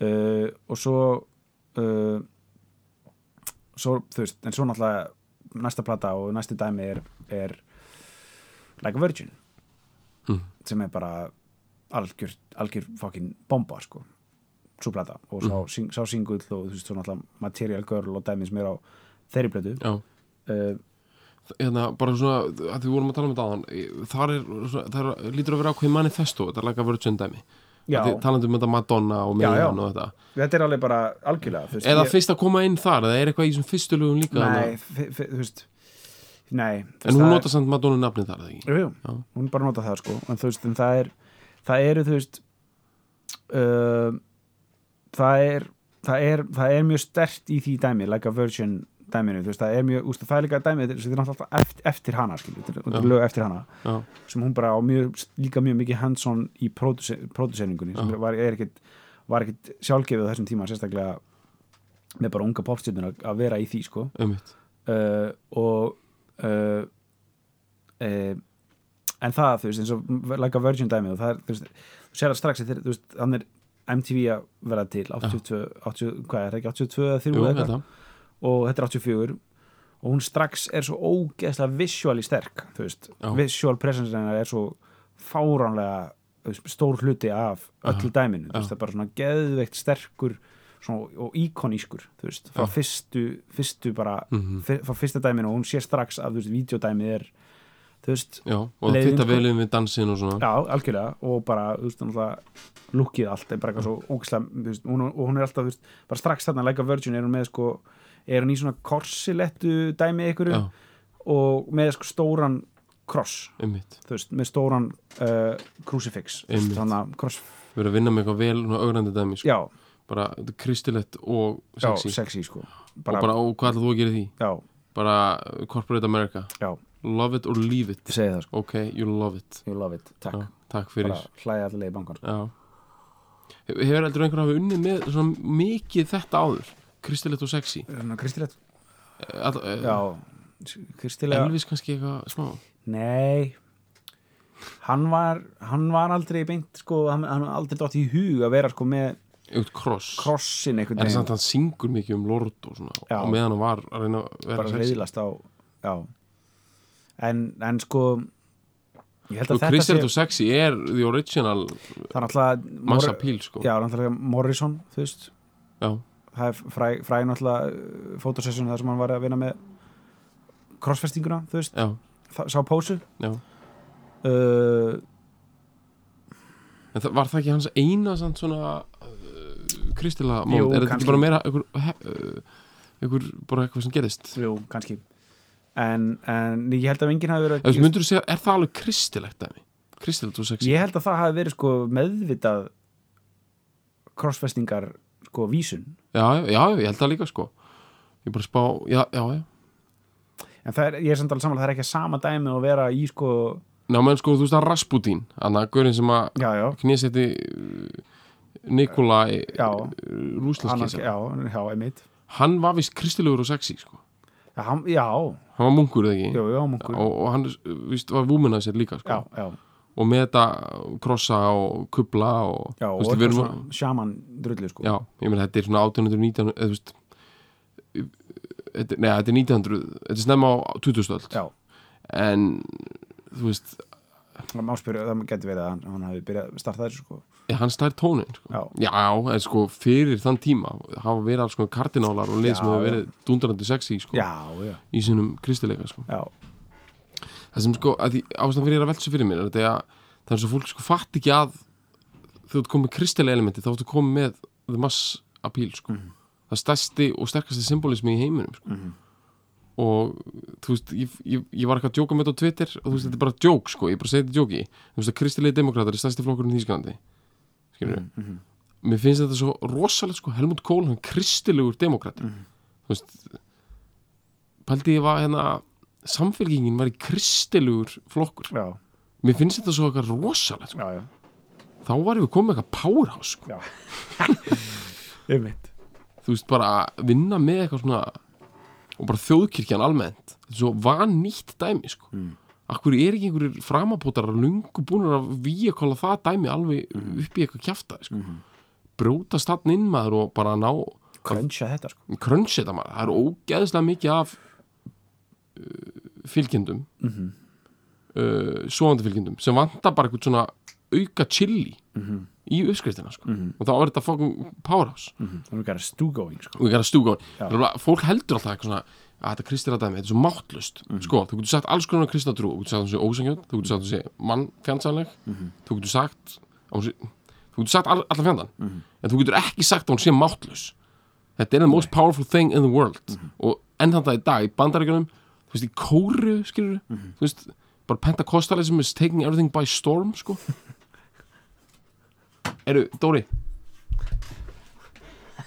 Uh, og svo uh, svo, þú veist, en svo náttúrulega næsta plata og næsti dæmi er, er Like a Virgin. Mm. sem er bara algjör, algjör fokkin bomba sko. Svo plata. Og sá, mm. sá singull og þú veist svo náttúrulega Material Girl og dæmi sem er á þeirri plötu. Já. Uh, hérna, bara svona, að við vorum að tala um þetta áðan þar er, það lítur að vera ákveðin manifesto, þetta er like a virgin dæmi talandi um þetta Madonna og. Megan og þetta þetta er alveg bara algjörlega veist, eða ég- fyrst að koma inn þar, eða er eitthvað í þessum fyrstu lögum líka nei, þú veist nei, en hún nota samt Madonna nafnið þar, eða ekki? er, jú, jú, hún bara nota það sko en þú veist, en það er það eru þú veist uh, það er það er, það er mjög stert í því dæmi like a virgin dæminu, þú veist, það er mjög úst, það er líka dæmi, þetta er- náttúrulega eftir, eftir hana skilju, þetta er- lög eftir hana Já, sem hún bara á mjög, líka mjög mikið hands-on í próduseringunni sem var, er ekkit, var ekkit sjálfgefið á þessum tíma sérstaklega með bara unga popstjörnur að vera í því sko. Einmitt. Uh, og uh, uh, en það þú veist eins og like a virgin dæmi og það er þú veist, þú sér það strax þegar, þú veist, hann er MTV að vera til 82, 80, hvað er það ekki 82 eða 3 Jú, eða eitthvað og þetta er 84 og hún strax er svo ógeðslega visually sterk þú veist, Já. visual presence hennar er svo fáránlega stór hluti af öllu dæminu þú veist, það er bara svona geðveikt sterkur svona, og íkonískur þú veist, frá fyrstu, fyrstu bara Mhm. fyr- frá fyrsta dæminu og hún sé strax að þú veist, videodæmið er þú veist, já, og það Leiðin, fitta sko. vel inn við dansin og svona já, algjörlega og bara, þú veist, náttúrulega lukkið allt er bara eitthvað svo ógislega þú veist, og hún er alltaf, þú veist, bara strax þarna like a virgin er hún með sko, er hún í svona korsilettu dæmi ykkur og með sko stóran kross, þú veist, með stóran uh, crucifix, þannig að kross, við erum að vinna með eitthvað vel svona augrandi dæmi, sko. já, bara þetta kristilegt og já, sexy. sexy sko. Og bara, bara, og hvað ætlaðu þú að gera því? já, bara uh, corporate America. Já, love it or leave it. Ég segi það sko, ok, you love it. You love it, takk. Já, takk fyrir. Bara hlæja allir í bankan já. Hef- hefur heldur einhver hafa unnið með svona mikið þetta áður kristilegt og sexy? Kristilegt, já, já kristilega, Elvis kannski eitthvað smá? Nei. Hann var hann var aldrei beint sko, hann, hann aldrei dótt í hug að vera sko með eitthvað kross. krossin einhvern en veginn. samt hann syngur mikið um lord og svona Já. og meðan hann var að reyna að vera bara sexy. reyðlast á já. En, en sko ég held og að sexy er the original það er alltaf massa píl sko. Já, Morrison, þú veist. Já, það er fræ, fræ náttúrulega fótosessjón þar sem hann var að vinna með crossfestinguna, þú veist. Já, það, sá pósu uh, en það, var það ekki hans eina svona uh, kristilega Jú, móment, er þetta bara meira einhver, uh, einhver bara eitthvað sem gerist? Jú, kannski. En, en ég held að enginn hafi verið Ef þú myndir segja, er það alveg kristilegt dæmi? Kristilegt og sexy? ég held að það hafi verið sko meðvitað crossfestingar sko vísun. Já, já, ég held það líka sko. Ég bara spá, já, já, já. En það er, ég er samt alveg samanlega, það er ekki sama dæmi að vera í sko, Ná, menn sko, þú veist að Rasputín Þannig að Gaurin sem að já, já. knésetti Nikolai Já. hann, Rúslandskísa já, já, einmitt. Hann var vist kristilegur og sexy sko. Já, hann, já, Hann var munkur eða ekki? Jú, já, munkur. Og, og hann, víst, var vúmennað sér líka sko. Já, já, Og með þetta krossa og kubla og, já, og veist, erum- sjaman drullu sko. Já, ég meina þetta er svona 1819 eða veist þetta, Nei, þetta er 1900 Þetta er snemma á 2000 öld. Já, En, þú veist það má spyrja, það getur verið að hann, hafi byrjað að starta þessu sko. Hann stær tónin sko. Já. en sko fyrir þann tíma hafa verið alls sko kardinálar og lið sem hafa verið dundrandi sexy sko, já, já, í sinum kristileika sko. já, það sem sko, að því ástæðan fyrir ég er að velsa fyrir mér er að það er svo fólk sko fatt ekki að þú ert komið kristilega elementi þá ertu komið með the mass appeal sko. Mhm. það stærsti og sterkasti symbolismi í heiminum sko. Mhm. og þú veist ég, ég, ég var eitthvað að djóka með þetta á Twitter og þú veist þetta er bara djók sko, ég bara segi þetta djóki þú veist að kristilegi demokrater er stærsti flokkurinn í Þýskalandi skilur Mhm, mhm. mér finnst þetta svo rosalega sko Helmut Kohl, hann kristilegur demokrat Mhm. þú veist pældi ég var hérna samfélgingin var í kristilegur flokkur já, mér finnst þetta svo eitthvað rosalega sko. já, já, þá varum við komið eitthvað powerhouse sko. þú veist bara að vinna með eitthvað svona og bara þjóðkirkjan almennt þetta er svo vannýtt dæmi sko. Mm. akkur er ekki einhverjir framapótarar lungu búin að víja kolla það dæmi alveg upp í eitthvað kjafta sko. Mhm. brjóta stann inn maður og bara ná krönsa þetta sko krönns þetta maður, það er ógeðslega mikið af fylgjendum Mhm. uh, svoandi fylgjendum sem vantar bara eitthvað svona auka chili Mhm. í uppskriftina sko. og þá er þetta fucking powerhouse Mhm. Það er að stu going sko. að fólk heldur alltaf eitthvað svona að þetta kristir að dæmi, þetta er svo máttlust Mhm. sko, þú getur sagt alls konar kristna trú þú getur sagt að hún sé ósangjönd, þú getur sagt að hún sé mannfjandsanleg Mhm. þú getur sagt að þú getur sagt all, allan fjandan en þú getur ekki sagt að hún sé máttlus þetta er the most powerful thing in the world og enn þannig í dag í bandaríkjunum þú veist, í kóru, skilur Mhm. þú veist, bara pentacostalism is taking everything by storm, sko Eru, Dóri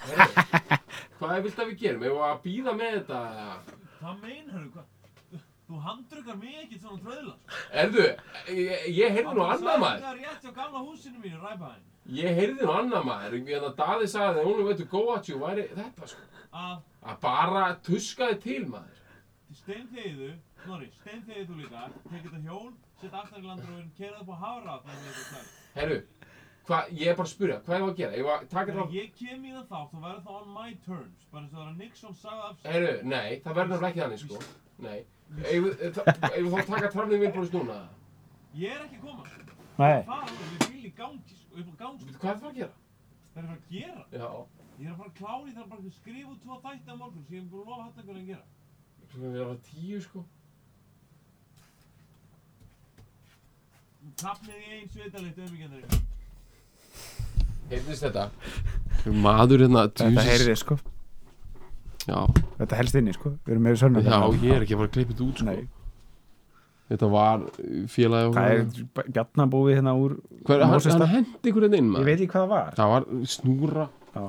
Hvað er vilt að við gerum? Erum við að býða með þetta? Hvað meinar þú? Hvað? Þú handrukar mig ekki svona tröðla. Erðu, ég, ég heyrði nú annað maður Það er rétt hjá gamla húsinu mínu, ræpaðin. Ég heyrði nú annað maður Ég að Daði sagði að hún veitur go at you væri þetta sko Að Að bara tuskaði til maður steinþegiðu, Snorri, steinþegiðu þú líka, tekið þetta hjól, setja aftan í landrúin, kerað upp á hafrað, þannig að þetta er. Herru, ég er bara að spyrja, hvað er það að gera? Ég var að taka Þegar þetta ég kem í það þátt, þú verður þá on my terms, bara eins og það er að Nixon sagði af á Herru, nei, það verður náttúrulega ekki þannig sko Nei, eigum við þá að taka trafnið vilbúrist núna? Ég er ekki að koma. Nei, hún, við vil í gangi, sko, upp á gangi. Veitu, Hvað er það að gera? Það er að fara að gera. Já, Ég er að fara að klára, þarf bara að skrifa út tvo þætti á morgun, sem ég er búin að lofa hægt einhvern að gera. Við erum að tíu sko. Tapnið í einn sveitalegt auðmyggjandari. Heyrðist þetta? Maður hérna þetta heyrið sko. Já, Þetta helst inni sko. Við erum með sörnum já, ég er ekki að fara að klippa þetta út sko. Nei. Þetta var félagi Það er bjarnabúið hérna úr Hver, hann, Mósestad. hann hendi ykkur hérna inn Ég maður veit ekki hvað það var. Það var snúra. Já,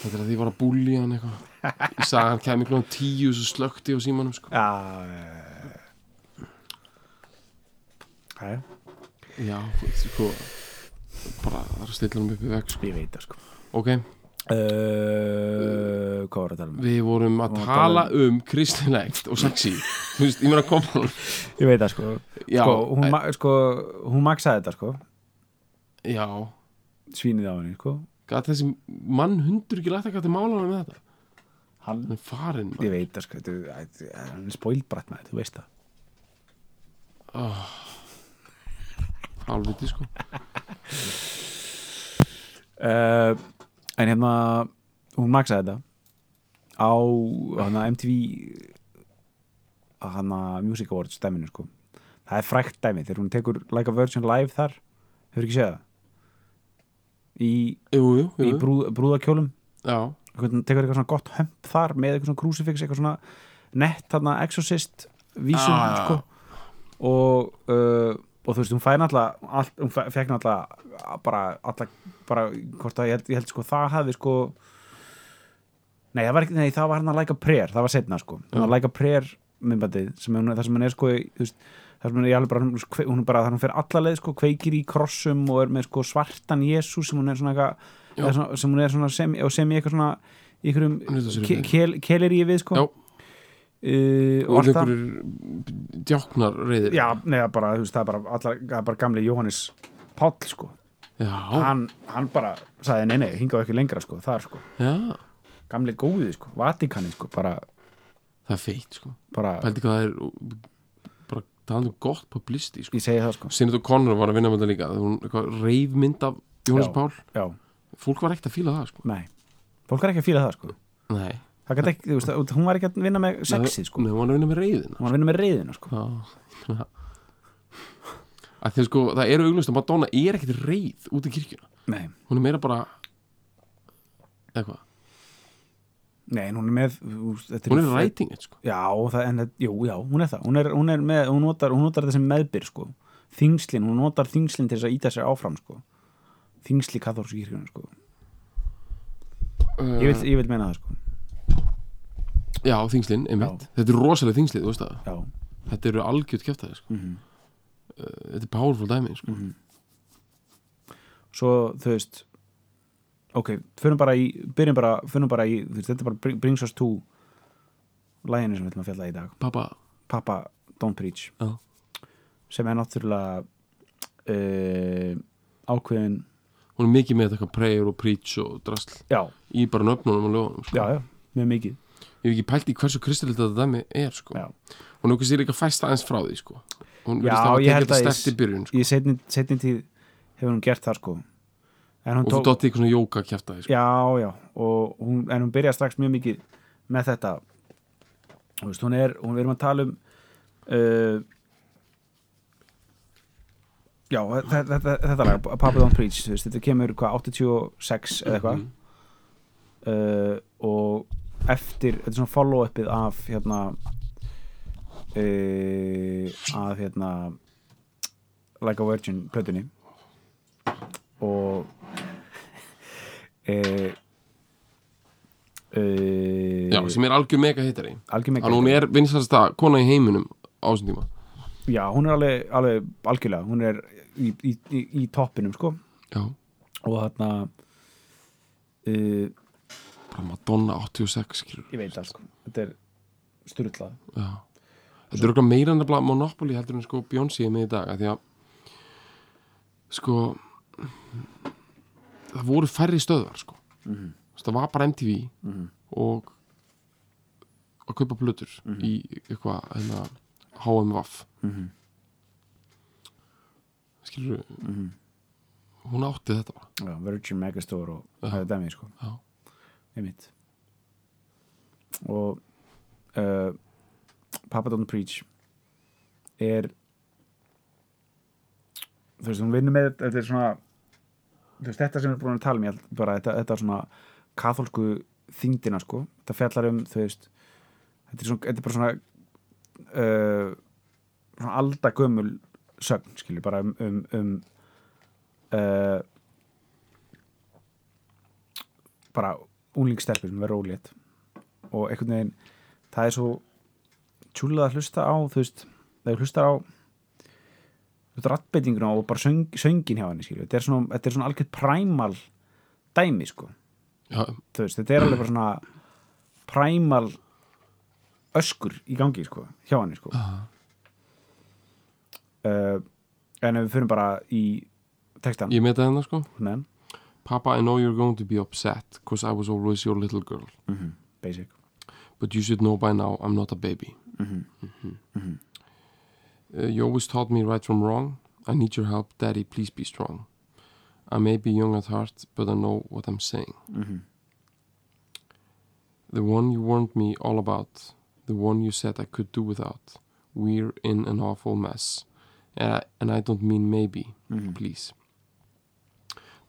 Þetta er að því var að búlja hann eitthvað Ég sagði að hann kæmi klón tíu Svo slökti á símanum sko. Já Jæja, Já, sko Bara að stilla hann upp í veg sko. ég veit það sko. Ok, uh, um? við vorum að tala tala um kristilegt og sexy veist, ég meina koma Ég veit það sko. Já, sko, hún, e- ma sko, hún maksaði þetta sko. Já. Svínið á henni sko. Gat þessi mann hundur ekki lægt að gæti málana með þetta Hann, Hann farinn ég veit það sko Hann er spóilbrætt með þetta, þú veist það. Halvviti sko. Uh, En hérna Hún maksaði þetta Á hana, MTV Hana Music Awards dæminu sko. Það er frækt dæmi þegar hún tekur Like a Virgin Live þar Hefur ekki séð það? Í, Jú, jú, jú, í brúð, brúðakjólum Já, tekur eitthvað svona gott hömp þar með eitthvað svona crucifix, eitthvað svona nett þarna exorcist vísum já. sko og, uh, og þú veist, hún fæði náttúrulega hún fe- fekk náttúrulega bara, alla, bara, hvort að ég held, ég held sko, það hafi sko nei, það var ekki, nei, það var hann að læka prayer, það var setna sko, hann að læka prayer myndbandið, það sem hann er sko þú veist, það sem er alveg bara, hún hún bara, hún fer alla leið sko, kveikir í krossum og er með sko svartan Jésús sem hún er svona eitthvað svona, sem hún er svona sem, og sem í eitthvað svona í einhverjum kel, kelir í við sko. Já. uh, og og það einhverjur djáknar reyðir já, neða bara, þú veist, það er bara, allar, það er bara gamli Jóhannes Páll sko. Hann, hann bara sagði nei, nei, hingað ekki lengra sko, þar sko. Já, gamli góði sko, Vatikani sko bara, það er feitt sko. bara Pældi hvað það er bara talandi um gott publisti sko. Ég segi það sko. Sinead O'Connor var að vinna með þetta líka. Hún eitthvað reifmynd af Jónas Já. Pál já, fólk var ekkert að fíla það sko. Nei, fólk er ekki að fíla það sko. Nei, það gæti ekki, þú veist, hún var ekki að vinna með sexið sko, Nei, hún var að vinna með reyðina hún var að vinna með reyðina sko. Já. Að því sko, það eru auglust að Madonna er ekkert reyð út í kirkjuna. Nei, hún er meira bara eitthvað, nei, hún er með þetta hún er writing it sko. Já, það, en, jú, já, hún er það. Hún, er, hún, er með, hún, notar, notar sem meðbyr sko. þingslin, hún notar þingslin til þess að íta sér áfram sko. Þingsli kathórsku kirkjunum sko. ég, vil, ég vil meina það sko. Já, þingslin, einmitt, þetta er rosalega þingslið, þú veist það já, þetta eru algjört kjæftæði sko. Mhm. uh, þetta er powerful dæmi sko. svo þú veist ok, fyrir bara í byrjum bara, bara í, veist, þetta bara bring- brings us to læginu sem við ætlum að fjalla í dag pappa, Papa Don't Preach Já. sem er náttúrulega uh, ákveðin hún er mikið með eitthvað prayer og preach og drasl já, í bara nöfnunum og lögunum sko. já, já, mjög mikið ég hef ekki pælt í hversu kristallit þetta dæmi er sko. Já. og nú kannski er ekki að fæsta aðeins frá því sko. hún verðist að hafa tekið þetta að stert í byrjun sko. í setni, setni tíð hefur hún gert það sko hún og þú dótti eitthvað svona jóka kjæfta því sko. já, já, hún, en hún byrja strax mjög mikið með þetta veist, hún er, hún við erum að tala um uh, já, þetta, þetta, þetta lag Papa Don't Preach, veist, þetta kemur hvað, 86 eða eitthvað. Mhm. uh, og eftir, þetta er svona follow-upið af hérna uh, af hérna Like a Virgin plötunni. Og uh, já, sem er algjör mega hittari algjör mega að hún er vinsast kona í heiminum á þessum tíma já, hún er alveg, alveg algjörlega, hún er í, í, í, í toppinum sko. Já, og þarna uh, Madonna 86 skilur. ég veit það sko, þetta er styrlað þetta er okkar meira nefnilega Monopoly heldur en sko er með í dag af því að sko það voru færri stöðvar sko. Mhm. það var bara MTV Mhm. og að kaupa plötur í eitthvað hérna, HMVaf mm -hmm. skilur Mhm. hún átti þetta já, Virgin Megastore og það er dæmi sko. Einmitt. Og uh, Papa Don't Preach er þú veist, hún vinnur með þetta er svona þú veist, þetta sem við erum búin að tala um ég bara þetta, þetta er svona katholsku þyngdina sko, þetta fjallar um þú veist, þetta er, svona, þetta er bara svona uh, aldagömmul sögn, skilur, bara um um, um uh, bara unglingstelpur sem verður ólétt. Og einhvern veginn það er svo tjúlað að hlusta á þú veist, er hlusta á rattbeitinguna og bara söng, söngin hjá henni, skilju, þetta er svona, þetta er svona algjörð præmal dæmi, sko. Já, þú veist, þetta er alveg bara svona præmal öskur í gangi, sko, hjá henni, sko uh, en ef við fyrir bara í textan, ég meta hennar sko með Papa, I know you're going to be upset because I was always your little girl mm basic but you should know by now I'm not a baby mm Uh, you always taught me right from wrong. I need your help, Daddy. Please be strong. I may be young at heart, but I know what I'm saying. -hmm. The one you warned me all about, the one you said I could do without. We're in an awful mess. And I, and I don't mean maybe, Mhm. please.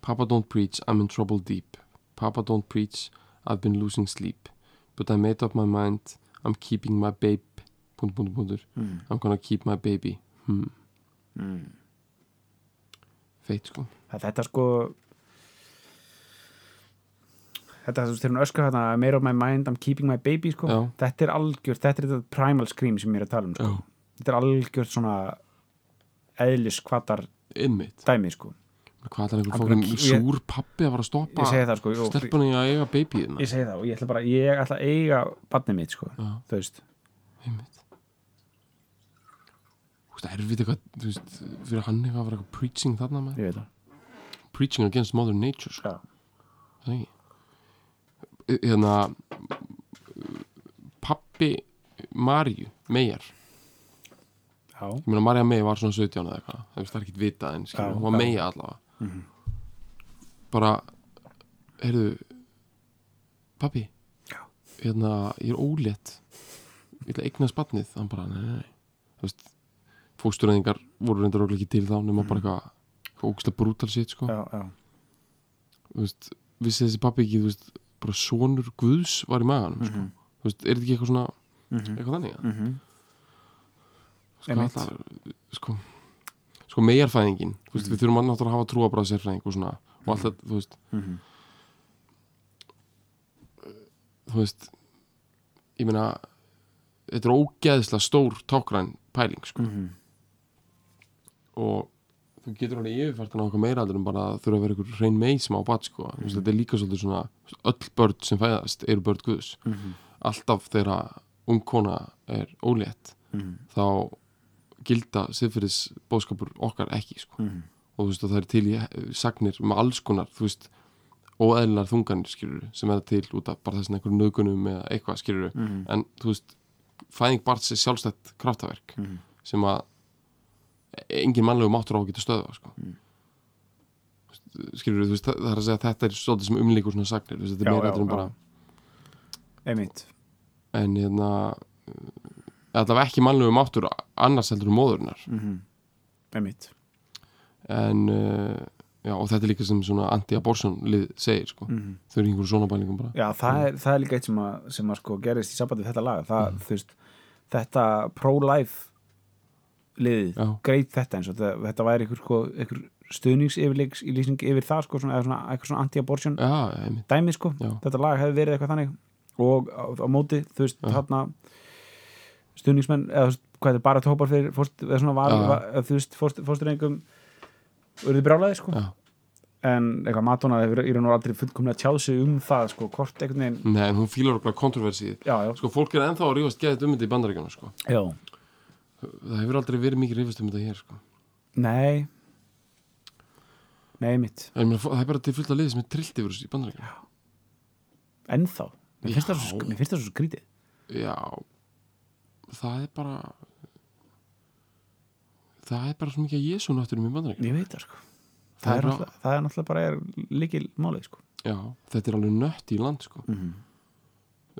Papa, don't preach, I'm in trouble deep. Papa, don't preach, I've been losing sleep. But I made up my mind, I'm keeping my babe. Mm. I'm gonna keep my baby. Hmm. Mm. Feit sko. Þetta sko þetta þú veist þegar hún öskar þarna made of my mind, I'm keeping my baby sko. Þetta er algjört, þetta er þetta primal scream sem ég er að tala um sko. Þetta er algjört svona eðlis kvatar dæmi sko. Hvað er einhver fórum súr pappi að fara að stoppa það sko stelpunni að eiga babyðina? ég segi það og ég ætla bara ég ætla að eiga barnið mitt sko. Já, þú veist einmitt. Þú veist, erfitt eitthvað, þú veist, fyrir hann eitthvað að vera eitthvað preaching þarna með. ég veit það Preaching against mother nature, sko. Já. Það ekki. Hérna, pappi Maríu, Meijar. Já. Ég meina, Marja Mei var svona 17 eða eitthvað. Það er ekkit vitað en, skilur, Já, hún var. Meija allavega. Mhm. Bara, heyrðu, pappi, Já. hérna, ég er ólétt. Ég ætla að eignast barnið. Hann bara, nei, nei, nei. Fóstureyðingar voru reyndar okkur ekki til þá nema bara eitthvað, eitthvað ógæslega brútal sitt, sko. já, já, Þú veist, vissi þessi pappi ekki, veist, bara sonur Guðs var í maganum, sko. Mhm. Þú veist, er þetta ekki eitthvað svona, Mhm. eitthvað þannig, ja? Mhm. sko, allar, sko, sko megarfæðingin veist, Mhm. við þurfum að náttúrulega hafa trúabræð sérfræðing og svona, og allt þetta, þú veist Mhm. þú veist ég meina þetta er ógeðslega stór tákræn pæling, sko, Mhm. og þú getur alveg yfirfært hann á eitthvað meira aldur en bara þurfa að vera eitthvað reyn meið sem á bat, sko þú veist, þetta er líka svolítið svona öll börn sem fæðast eru börn Guðs Mhm. alltaf þegar ung kona er ólétt Mhm. þá gilda siðfyrir bóðskapur okkar ekki, sko Mhm. og þú veist það er til í sagnir með alls konar þú veist óeðlinar þunganir skilur sem verða til út af bara þessin einhverjum nögunum eða eitthvað skilur Mhm. en þú veist, fæðing barns er sjálfstætt kraftaverk Mhm. sem að engin mannlegu máttur á að geta stöða sko. Mhm. skilur þú veist, það er að segja þetta er svolítið sem umlíkur svona sagnir, þetta er meira en bara einmitt. En hérna uh, allavega ekki mannlegu máttur annars heldur um móðurinnar. Mm einmitt. En uh, já, og þetta er líka sem svona anti-abortion lið segir sko. mm þau eru einhverjum svona bælingum bara. Já, það er, það er líka eitt sem að, sem að sko gerist í sambandi við þetta lag. Það, þú veist, þetta pro-life liðið, Já. greit þetta eins og þetta, þetta væri einhver, sko, stuðningsyfirleiks í lýsing yfir það sko, svona, eða svona, eitthvað svona anti-abortion já, einmitt, dæmi sko, Já. þetta lag hefði verið eitthvað þannig. Og á, á móti, þú veist, þarna stuðningsmenn, eða hvað er bara tópar fyrir, fórst, eða svona var, var þú veist, fórst, fórsturengum urðu brjálæði sko. Já. En eitthvað Madonna hefur í raun og aldrei fullkomlega tjáð sig um það sko, hvort einhvern veginn Nei, hún fílar okkur kontroversið. Sko, fólk er ennþá að rífast geðið um þetta í bandaríkjana sko. já, Það hefur aldrei verið mikið rífast um þetta hér sko. nei. Nei mitt, En mér, það er bara til fullt að liði sem er trillt yfir í bandaríkjana ennþá. Mér finnst það svo, það svo skrítið. Já. Það er bara Það er bara svo mikið að Jésu nátturum í bandaríkjana ég veit það sko. Það er, bara- náttúrulega, það er náttúrulega bara er líkil málið sko. Já, þetta er alveg nött í land sko. mm -hmm.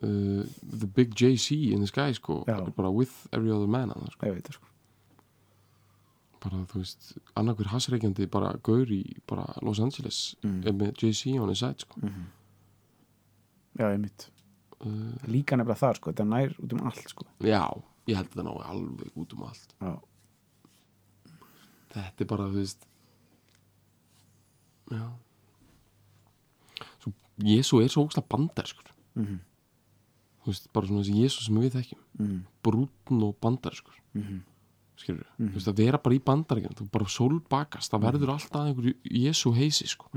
Uh, The big JC in the sky sko, bara with every other man annars, sko. ég veit það sko. Bara þú veist, annarkver hasreikjandi bara gaur í bara Los Angeles Mm. með JC on his side sko. mm já, ég mitt uh, líka nefnilega það sko, þetta nær út um allt sko. Já, ég held það ná alveg út um allt. Já, Þetta er bara, þú veist Já. Svo, Jésu er svo ógstlega bandarskur mm Þú veist, bara svona þessi Jésu sem við þekkjum. -hmm. Brúnn og bandarskur Mm Skilur Mhm. Þú veist, að vera bara í bandaríkjum Þú bara sólbakast, það verður alltaf einhverju Jésu heisi, sko.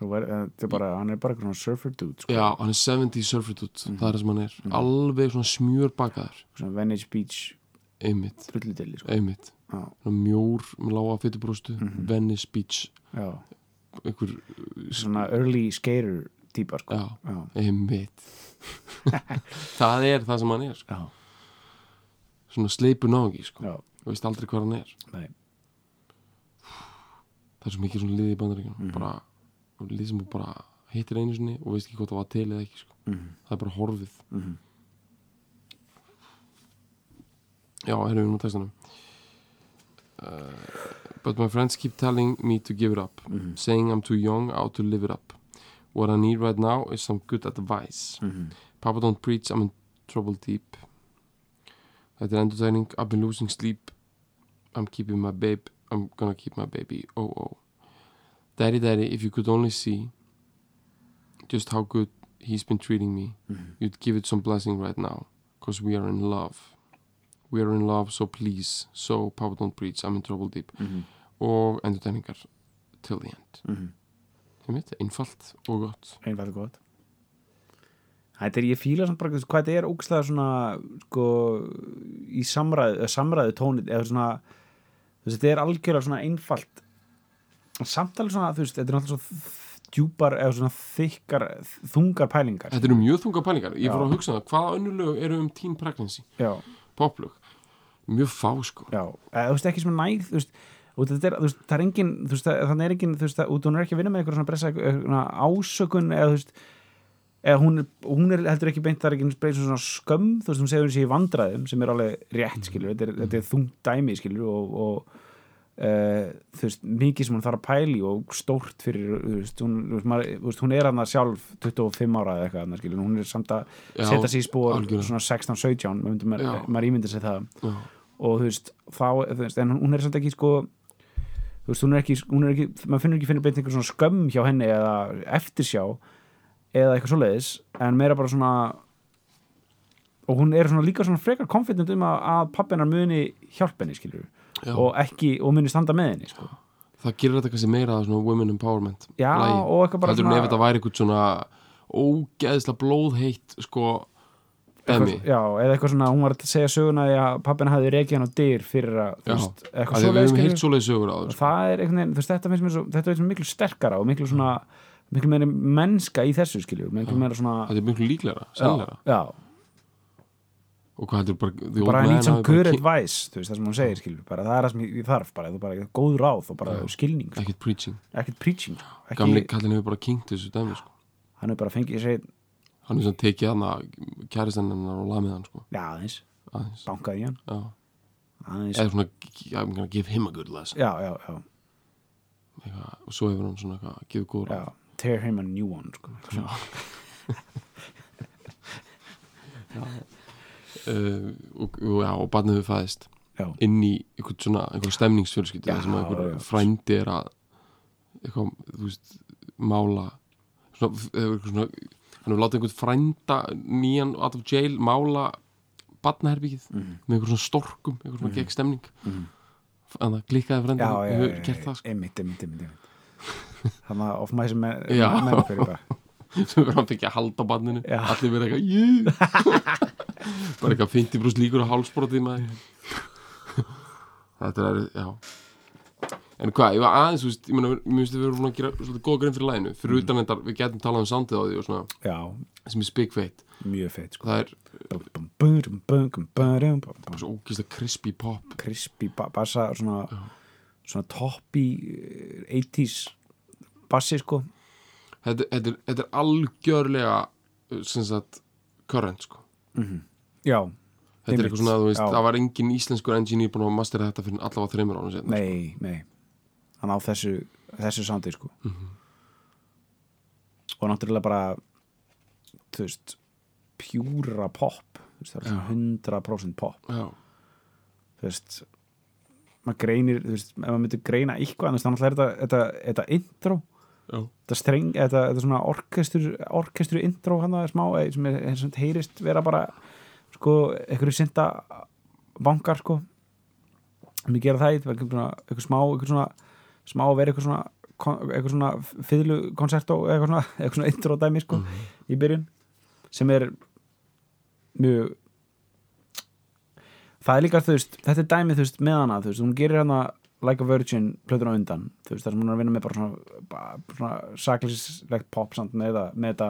Þetta er bara, hann er bara svona surfer dude sko. Já, hann er 70 surfer dude Það er það sem hann er. Alveg svona smjörbakaður. Svona Venice Beach Einmitt, sko. einmitt. Mjór, með lága fytubróstu Venice Beach. Einhver, svona early skater típa sko. Það er það sem hann er sko. Svona sleipu nági, sko. Þú veist aldrei hvað hann er. Nei, Það er svo mikið svona liði í bandaríkjum Bara, lið sem bara hittir einu sinni og veist ekki hvort það var til eða ekki, sko. Mhm. Það er bara horfið. Mhm. Já, erum við nú textanum uh, But my friends keep telling me to give it up. Mhm. Saying I'm too young out to live it up What I need right now is some good advice Mhm. Papa don't preach, I'm in trouble deep Þetta er endurtegning I've been losing sleep I'm keeping my babe I'm gonna keep my baby, oh oh Daddy, daddy, if you could only see Just how good he's been treating me Mhm. You'd give it some blessing right now Cause we are in love We are in love, so please So, Papa don't preach, I'm in trouble deep Mhm. Og endurtegningar Till the end Mhm. Veit, einfalt og gott. Einfaldur gott. Þetta er, ég fíla samt bara hvað þetta er ógstlega svona sko í samræðu, samræðu tónið eða svona þú veist, þetta er algjörlega svona einfalt. Samt alveg svona, þú veist, þetta er náttúrulega svo djúpar eða svona þykkar þungar pælingar. Þetta eru mjög þunga pælingar. Ég fór að hugsa það, hvaða önnulög eru um teen pregnancy? Já, Poplög. Mjög fá sko. Já, eða, þú veist, ekki sem næð þú veist, og þetta er, þú veist, það er engin þú veist, þannig er engin, þú veist, út hún er ekki að vinna með eitthvað svona bressa, eitthvað ásökun eða þú veist, eða hún er, hún er heldur ekki beint, það er ekki beint svona skömm, þú veist, hún segir hún sé í vandræðum sem er alveg rétt, skilur, þetta er, þetta er þungt dæmi, skilur, og, og uh, þú veist, mikið sem hún þarf að pæli og stórt fyrir, þú veist, hún, maður, þú veist, hún er hann sjálf 25 ára eða eitthvað, skilur, hún er samt að setja sig í spór svona 16-17, maður, maður, ímyndir sér það og þú veist, þá, þú veist, en hún er samt ekki sko þú veist, hún er ekki, hún er ekki maður finnur ekki finna beint einhver svona skömm hjá henni eða eftirsjá eða eitthvað svoleiðis, en meira bara svona og hún er svona líka svona frekar confident um að, að pappinar muni hjálpa henni, skilur já. og ekki, og muni standa með henni, sko Það gerir þetta kannski meira að svona women empowerment já, lagi. og eitthvað bara Heldur en ef þetta væri eitthvað svona ógeðslega blóðheitt sko eitthvað, já, eða eitthvað svona, hún var að segja söguna því að pappina hafði reikið hann á dyr fyrir að, þú Já, veist, að eitthvað því að við svoleiðis, hefum skilurðu. heilt svoleið sögur á og það er einhvern veginn, þú veist, þetta finnst mér svo, þetta finnst mér miklu sterkara og miklu svona miklu meiri mennska í þessu skilju miklu meira svona þetta er miklu líklegra, já, sannlegra já, og hvað heldur bara, bara hafi bara good advice þú veist það sem hún segir skilju, bara það er það sem ég þarf bara, þú bara góð ráð og bara skilning. Ekkert preaching, ekkert preaching ekki, gamli kallin hefur bara kynkt þessu dæmi sko. hann er bara fengið sér hann er svona tekið hann að kæristennar og lamið hann sko. já aðeins, aðeins, bankað í hann. Já. Aðeins, eða svona, I'm gonna give him a good lesson. Já, já, já, eitthvað, og svo hefur hann svona eitthvað, gefið góður já tear him a new one sko. uh, og, og, já, og barnið við fæðist já, inn í einhvern svona einhver stemningsfjölskyldu Já, þar sem einhver já. frændi er að eitthvað, þú veist, mála svona, eitthvað svona hann hefur látið einhvern frænda nýjan out of jail mála barnaherbyggið Mhm. með einhver svona storkum, einhver svona gegn stemning Mhm. en það og já, hefur gert það sko. einmitt, einmitt, einmitt, þannig að of mæsum með Já. með fyrir bara sem verður hann fekk að halda Já. allir verður eitthvað yeah. bara eitthvað 50% líkur á hálsbrotið maður þetta er, já en hvað, ég var aðeins, þú veist, ég meina mér finnst við verðum að gera svolítið góða grein fyrir læginu fyrir Mm. utan þetta, við getum talað um soundið á því og svona, já, sem er spikfeitt. Mjög feitt sko. það er svo ógist crispy pop. Crispy ba- bassa svona, svona toppy eh, 80s bassi sko. Þetta, þetta, er, þetta er algjörlega uh, sem sagt current sko. Já, þetta er eitthvað svona, þú veist, Já. það var engin íslenskur engineer búin að mastera þetta fyrir allavega þreymur setna nei, nei hann á þessu, þessu sándi sko. Mhm. og náttúrulega bara þú veist pjúra pop. Veist, það er svona 100% pop. Já, þú veist maður greinir, þú veist, ef maður myndi greina eitthvað, þannig að þetta, þetta, þetta intro, já, þetta streng þetta, þetta svona orkestur, orkestur intro hann að smá, eh, sem er, er sem heyrist vera bara, sko einhverju synda bankar, sko. Við gera það, svona, eitthvað smá eitthvað svona, smá að vera eitthvað svona eitthvað svona fiðlu koncertó eitthvað svona, eitthvað svona intro dæmi, sko í byrjun, sem er mjög það er líka, þú veist, þetta er dæmið, þú veist, með hana, þú veist, hún gerir hana Like a Virgin plötur á undan, þú veist, þar sem hún er að vinna með bara svona, svona saklislegt pop samt með, það- með þetta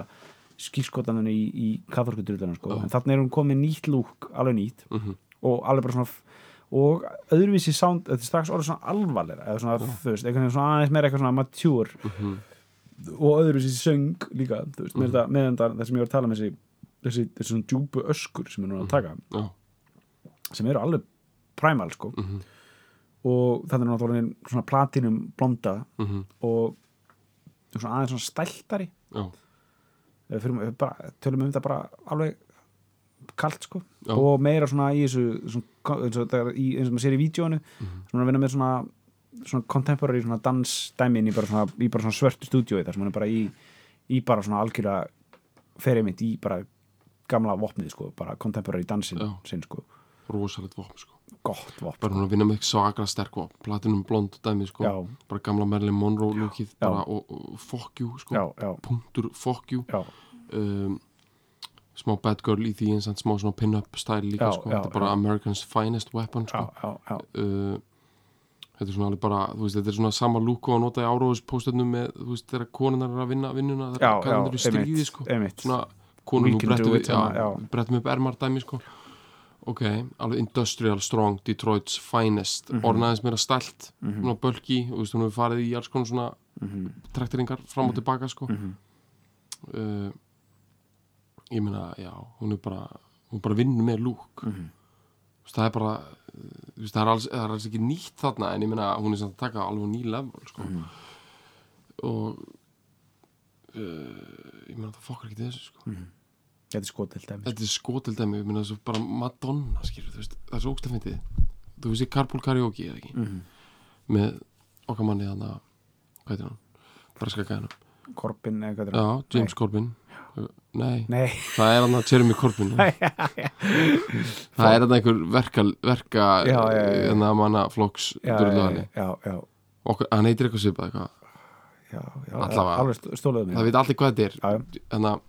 skýrskotaninu í, í katholkudrúðuna, sko, en þannig er hún komið nýtt lúk, alveg nýtt mhm, og alveg bara svona og öðruvísi sound, þetta er strax orðið svona alvarlega eða svona, þú veist, eitthvað svona aðeins meira eitthvað svona mature. Mhm, og öðruvísi söng líka, þú veist, með þetta, með þetta það sem ég var að tala með þessi þessi, þessi svona djúpu öskur sem er núna að taka já, sem eru alveg primal, sko. Mhm, og þannig er náttúrulega svona platinum blonda mhm, og svona aðeins svona stæltari. Við bara, tölum um þetta bara alveg kalt sko. Já. og meira svona í þessu svona, eins og þetta í, eins og maður sér í vídjónu Mhm. svona að vinna með svona svona contemporary svona dansdæmin í bara svona, í bara svona svörtu stúdíói þar sem hann er bara í, í bara svona algjörlega ferið mitt í bara gamla vopnið sko, bara contemporary dansin sinn sko, rosalegt vopn sko. Gott vopn. Bara hún að vinna með svakra sterk vopn platinum blond dæmi sko. Já. bara gamla Marilyn Monroe bara og, og fuck you sko. Já, punktur fuck you. Um, smá bad girl í því eins og smá svona pin-up style líka Já, sko já, þetta er bara já. American's finest weapon sko uh, þetta er svona alveg bara veist, þetta er svona sama lúk og að nota í áróðuspóstöndum með, þú veist, þegar konunar er að vinna vinnuna, þegar já, hvað er í stríði sko, einmitt. svona can brettum upp ermar dæmi sko ok, alveg industrial strong Detroit's finest, Mhm. orðnaðins meira stælt svona bölki, þú veist, hún hefur farið í alls konar svona Mhm. traktoringar fram og tilbaka sko Mhm. uh, ég meina, já, hún er bara hún bara vinnur með lúk. Þú veist, það er bara það, er alls, það er alls ekki nýtt þarna en ég meina, hún er samt að taka alveg ný level sko. Mhm. og uh, ég meina, það fokkar ekki þessu sko. þetta er skotild dæmi þetta er skotildæmi, ég meina, svo bara Madonna skilur, veist, það er svo ógst að fyndið þú veist, Carpool Karaoke, eða ekki Mhm. með okkar manni þannig að hvað heitir hann, braska gæðanum Corbin eða hvað er já, James Corbin nei, Nei, það er hann að Jeremy Corbyn það er hann einhver verka, verka en það manna já, okkur, hann heitir eitthvað svipað Allavega. það veit allir hvað þetta er. Já, já, en það,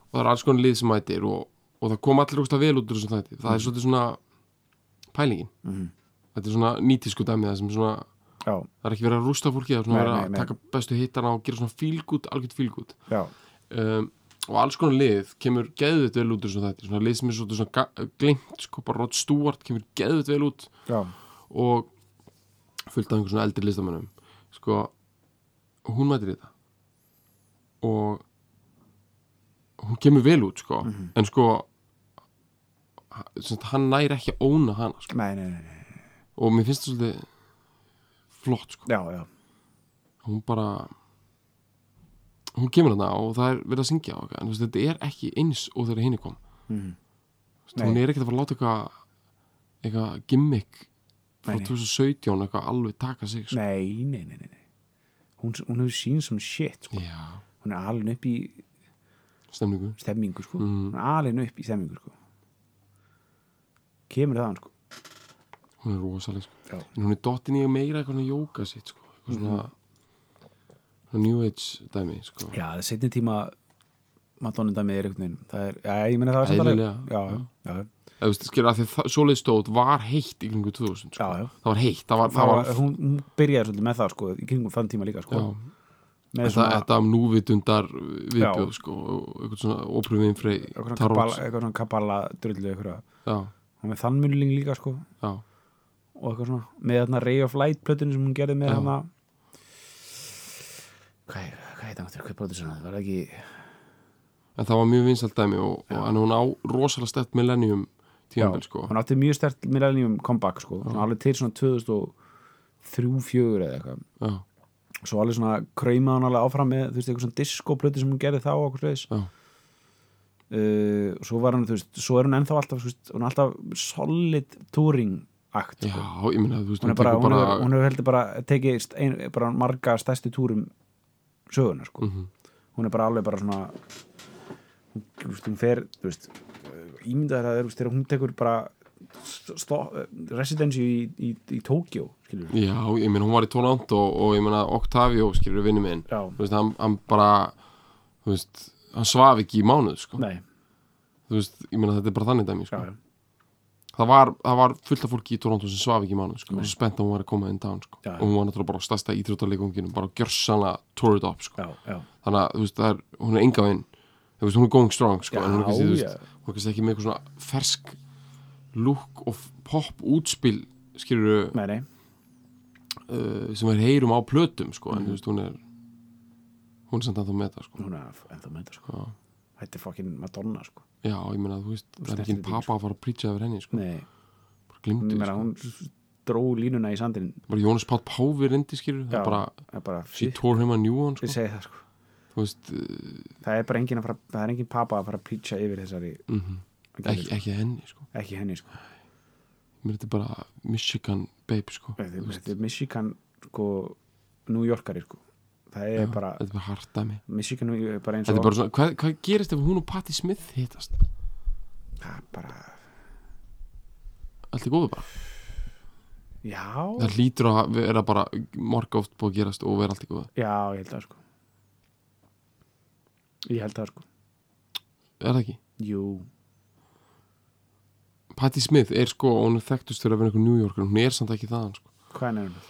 og það er alls konar lið sem mætir og, og það kom allir úrst að vel út úr það er svolítið svona pælingin. Mhm. þetta er svona nýtísku dæmi það sem svona já, það er ekki verið að rústa fólki það er svona Nei, nei, að nei. taka bestu hittana og gera svona fílgút, algjört fílgút um, og alls konar lið kemur geðvitt vel út svona þetta svona lið sem er svona, glimt sko, bara Rod Stewart kemur geðvitt vel út. Já, og fullt af einhver svona eldri listamönnum. Sko, hún mætir þetta. Og hún kemur vel út sko, Mhm. en sko hann næri ekki að óna hana sko. nei, nei, nei, og mér finnst það svolítið flott sko. já, já, hún bara hún kemur hana og það er verið að syngja á eitthvað, en veist, þetta er ekki eins og þegar henni kom. Þú veist, hún er ekkert að fara að láta eitthvað eitthvað gimmick frá Nei, nei. 2017 eitthvað alveg taka sig sko. nei, nei, nei, nei. hún, hún hefur sín sem shit sko. hún er alveg upp í stemningu stemmingu sko. Mm. hún er alveg upp í stemmingu sko. kemur það hann sko. hún er rosaleg sko. Hún er dottin í meira eitthvað jóka sitt sko. eitthvað svona, svona new age dæmi sko. já, það er setni tíma Madonna dæmið er einhvern veginn það er, já, ég meina það er samt alveg- Eðlilega, já, já. já, þú veist, skilur, að því að svoleið stóð var heitt í kringu 2000 sko. Já, já. það var heitt það var, það var, hún, hún byrjaði svolítið með það sko, í kringum þann tíma líka sko, þetta, svona, þetta um núvitundar viðbjóð sko, og eitthvað svona ópröfum frey eitthvað svona kabbala drullu hún með þannmunling líka sko, já, og eitthvað svona með þarna Ray of Light plötinu sem hún gerði með hana hvað er, hann aftur, hvað svona, var það ekki en það var mjög vinsalt dæmi og, og en hún á rosalega stett millennium tímabil sko. hún átti mjög stert millennium comeback sko, svona alveg til svona 2003-2004 eða eitthvað. Já, svo alveg svona kraumaði hann alveg áfram með þú veist, eitthvað svona disco-plötu sem hún gerði þá og okkur sliðis já, uh, og svo var hann, þú veist, svo er hún ennþá alltaf, veist, hún er alltaf solid touring akt já, sko. ég minna þú veist, hún hún er bara, tekur hún bara, hefur, hún hefur heldur bara tekið ein, bara marga stærsti túrum söguna sko. Mhm. hún er bara alveg bara svona hún, hún fer veist, ímyndaður að það er hún tekur bara stó, residency í, í, í Tókjó já, ég minna hún var í Toronto og, og ég minna Octavio skilur vinnu minn Já. veist, hann, hann bara veist, hann svaf ekki í mánuð sko. Þú veist, ég minna þetta er bara þannig dæmi já, sko. já, það, var, það var fullt af fólki í Toronto sem svaf ekki í mánuð sko. og spennt að hún var að koma inn down sko. Og hún var náttúrulega bara stærsta íþróttarleikunginum bara gjörsanlega tore it up sko. já, já. þannig að veist, það er, hún er enga vinn hún er going strong sko, Já, en hún er kannski, veist, hún er ekki með eitthvað svona fersk look og pop útspil skilur uh, sem við heyrum á plötum sko, Mhm. en þú veist, hún er hún er samt það með það sko. hún er ennþá með sko já. Þetta er fucking Madonna sko já, ég meina, þú veist, það er ekki þetta pappa að fara að prýtja yfir henni, sko, Nei, bara glimtu sko. hún dró línuna í sandin bara Jónas Páll Páfi reyndi, skilur Já, er bara, það er bara, she tore him a new one, sko, ég segi það sko. Þú veist uh, Það er bara engin að fara, það er engin pappa að fara að preacha yfir þessari mm ekki, ekki henni, sko. Ekki henni sko. Mér þetta er bara Michigan babe, sko. Þetta er Michigan sko New Yorkari sko það er já, bara, þetta er bara hart dæmi Michigan er bara eins og bara svona, hvað, hvað gerist ef hún og Patti Smith hittast? Það er bara, allt er góðu bara? Já. Það hlýtur að vera bara marga oft búið að gerast og vera allt í góðu. Já, ég held það sko. Ég held það sko. Er það ekki? jú, Patti Smith er sko, hún er þekktust fyrir að vera einhver New Yorker, hún er samt ekki það sko. hvað er hún?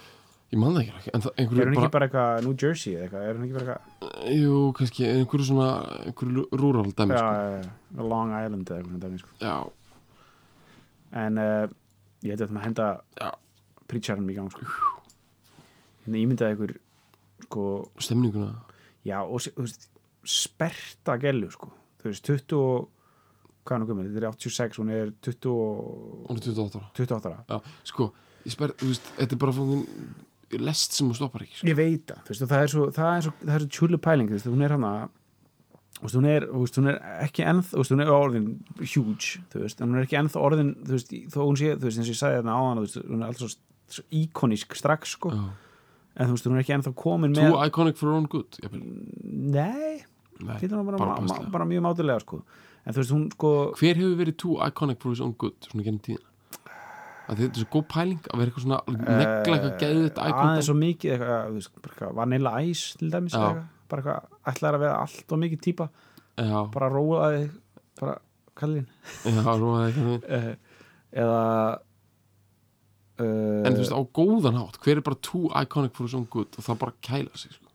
Ég man það ekki, en það, er einhverju hún bara, ekki bara eitthvað New Jersey eða eitthvað, er hún ekki bara eitthvað jú, kannski einhverju svona, einhverju rural dæmi já, sko. já, Long Island eða eitthvað dæmi, sko. já, en uh, ég held að maður henda preacharum í gang sko. hérna ímyndaði ykkur sko, stemninguna já, og þú veist, sperta gellu sko. þú veist, 20 og hvað er nú gömur, þetta er 86 hún er 20 og hún er 28 ára 28 ára já, sko, ég sper, þú veist, þetta er bara fóngin lest sem hún stoppar ekki sko. ég veit það, veist, það er svo er svo, er svo tjúlu pæling, veist, hún er hana hún er, hún er ekki ennþ, hún er orðin huge, veist, hún er ekki ennþá orðin, þó hún sé, eins og ég sagði þarna þú veist, hún er alltaf svo, íkonísk strax, sko, já. en hún er ekki ennþá komin too með, iconic for her own good nei, Nei, bara, bara bara, mjög mátulega, sko, en þú veist, hún, sko, hver hefur verið too iconic for his own good svona genið tíðina að þetta er svo góð pæling að vera eitthvað svona negla eitthvað geðið þetta Eh, aðeins svo mikið, eitthvað, Vanilla Ice, til dæmis, eitthvað, bara eitthvað, ætlaði að vera allt og mikið típa, já, bara róaði, bara, kallinn, já, róaði eitthvað uh, eða uh, en þú veist á góðan hátt hver er bara too iconic for his own good og það bara kæla sig sko.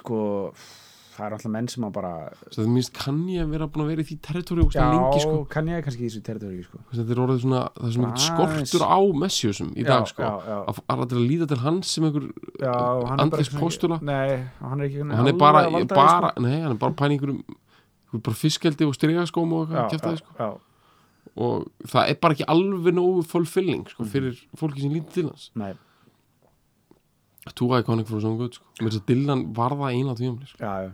sko það er alltaf menn sem að bara svo það minnst kann ég að vera búin að vera í því territóri og lengi sko. kann ég kannski í þessu territóri sko. Þú þetta er orðið svona það er svona Aðeins. skortur á messjusum í dag sko. já, já, að til að líða til hans sem einhver já, er bara andlis svona- postula nei, hann er ekki hann er bara, alveg valdaði, bara nei, hann er bara pæni einhverjum einhver bara fiskeldi og strygaskóm og sko. eitthvað kæft já, sko. já, og það er bara ekki alveg nógu fulfilling sko, fyrir fólki sem lítið til hans nei, Too iconic for his own good sko. mér þess að Dylan var það eina tíumli sko. já, já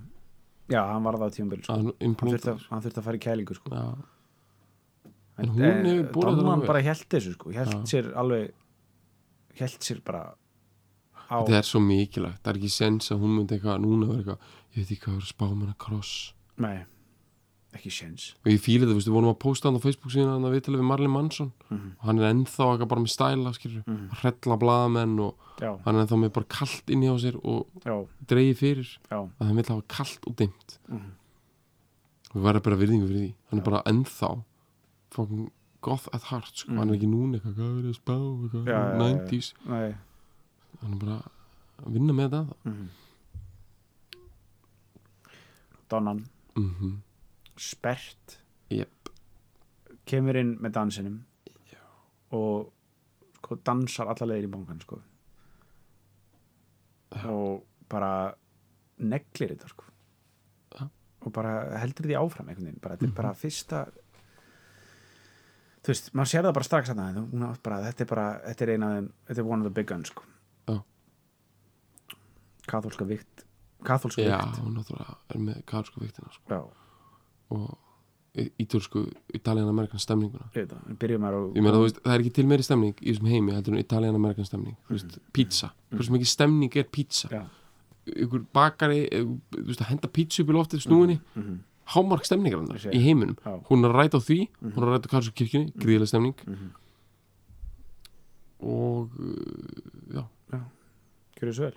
já, hann var það á tíumbil sko. að hann hann, þurfti að, að fara í kælingu sko. Já, En hún hefur borið það alveg. bara held þessu sko. held Já. sér alveg held sér bara á þetta er svo mikilvægt það er ekki sens að hún myndi eitthvað núna vera eitthvað, ég veit ekki hvað að spá með hana kross nei, ekki séns og ég fíli það, við vorum að posta hann á Facebook síðan að viðtalið við Marley Manson Mhm. og hann er ennþá eitthvað bara með stæla Mhm. að hrella blaðamenn og já, hann er ennþá með bara kalt inni á sér og já, dreigi fyrir já að hann vil hafa kalt og dimmt Mhm. og við verðum bara virðingu fyrir því hann er bara ennþá fucking goth at heart sko. hann er ekki núna eitthvað, hvað er að spá eitthvað, Mhm. Já, já, já. 90s nei hann er bara að vinna með þetta mm. Donnan mm -hmm. Spert Jep. kemur inn með dansinum Já. og sko, dansar alla leiðir í bankan sko. og bara neglir þetta sko. Já. og bara heldur því áfram bara, þetta er bara fyrsta þú veist, maður sér það bara strax að það, bara, þetta er bara þetta er eina af þeim, þetta er one of the big guns sko. Já. kathólska vikt kathólska já, vikt hún náttúrulega er með karsku viktina sko. Já, og ítursku Italian-Amerikan stemninguna. Ég meina þú veist, það er ekki til meiri stemning í þessum heimi heldur en Italian-Amerikan stemning þú veist, pizza, hversu mikið stemning er pizza? Já. ykkur bakari eh, veist, henda pizza upp í loftið snúinni Mhm. hámark stemningar í heiminum. Já. hún er að ræta á því, hún er að ræta á Karlsson kirkjunni gríðilega stemning. Mhm. og uh, já, Gjörðu svo vel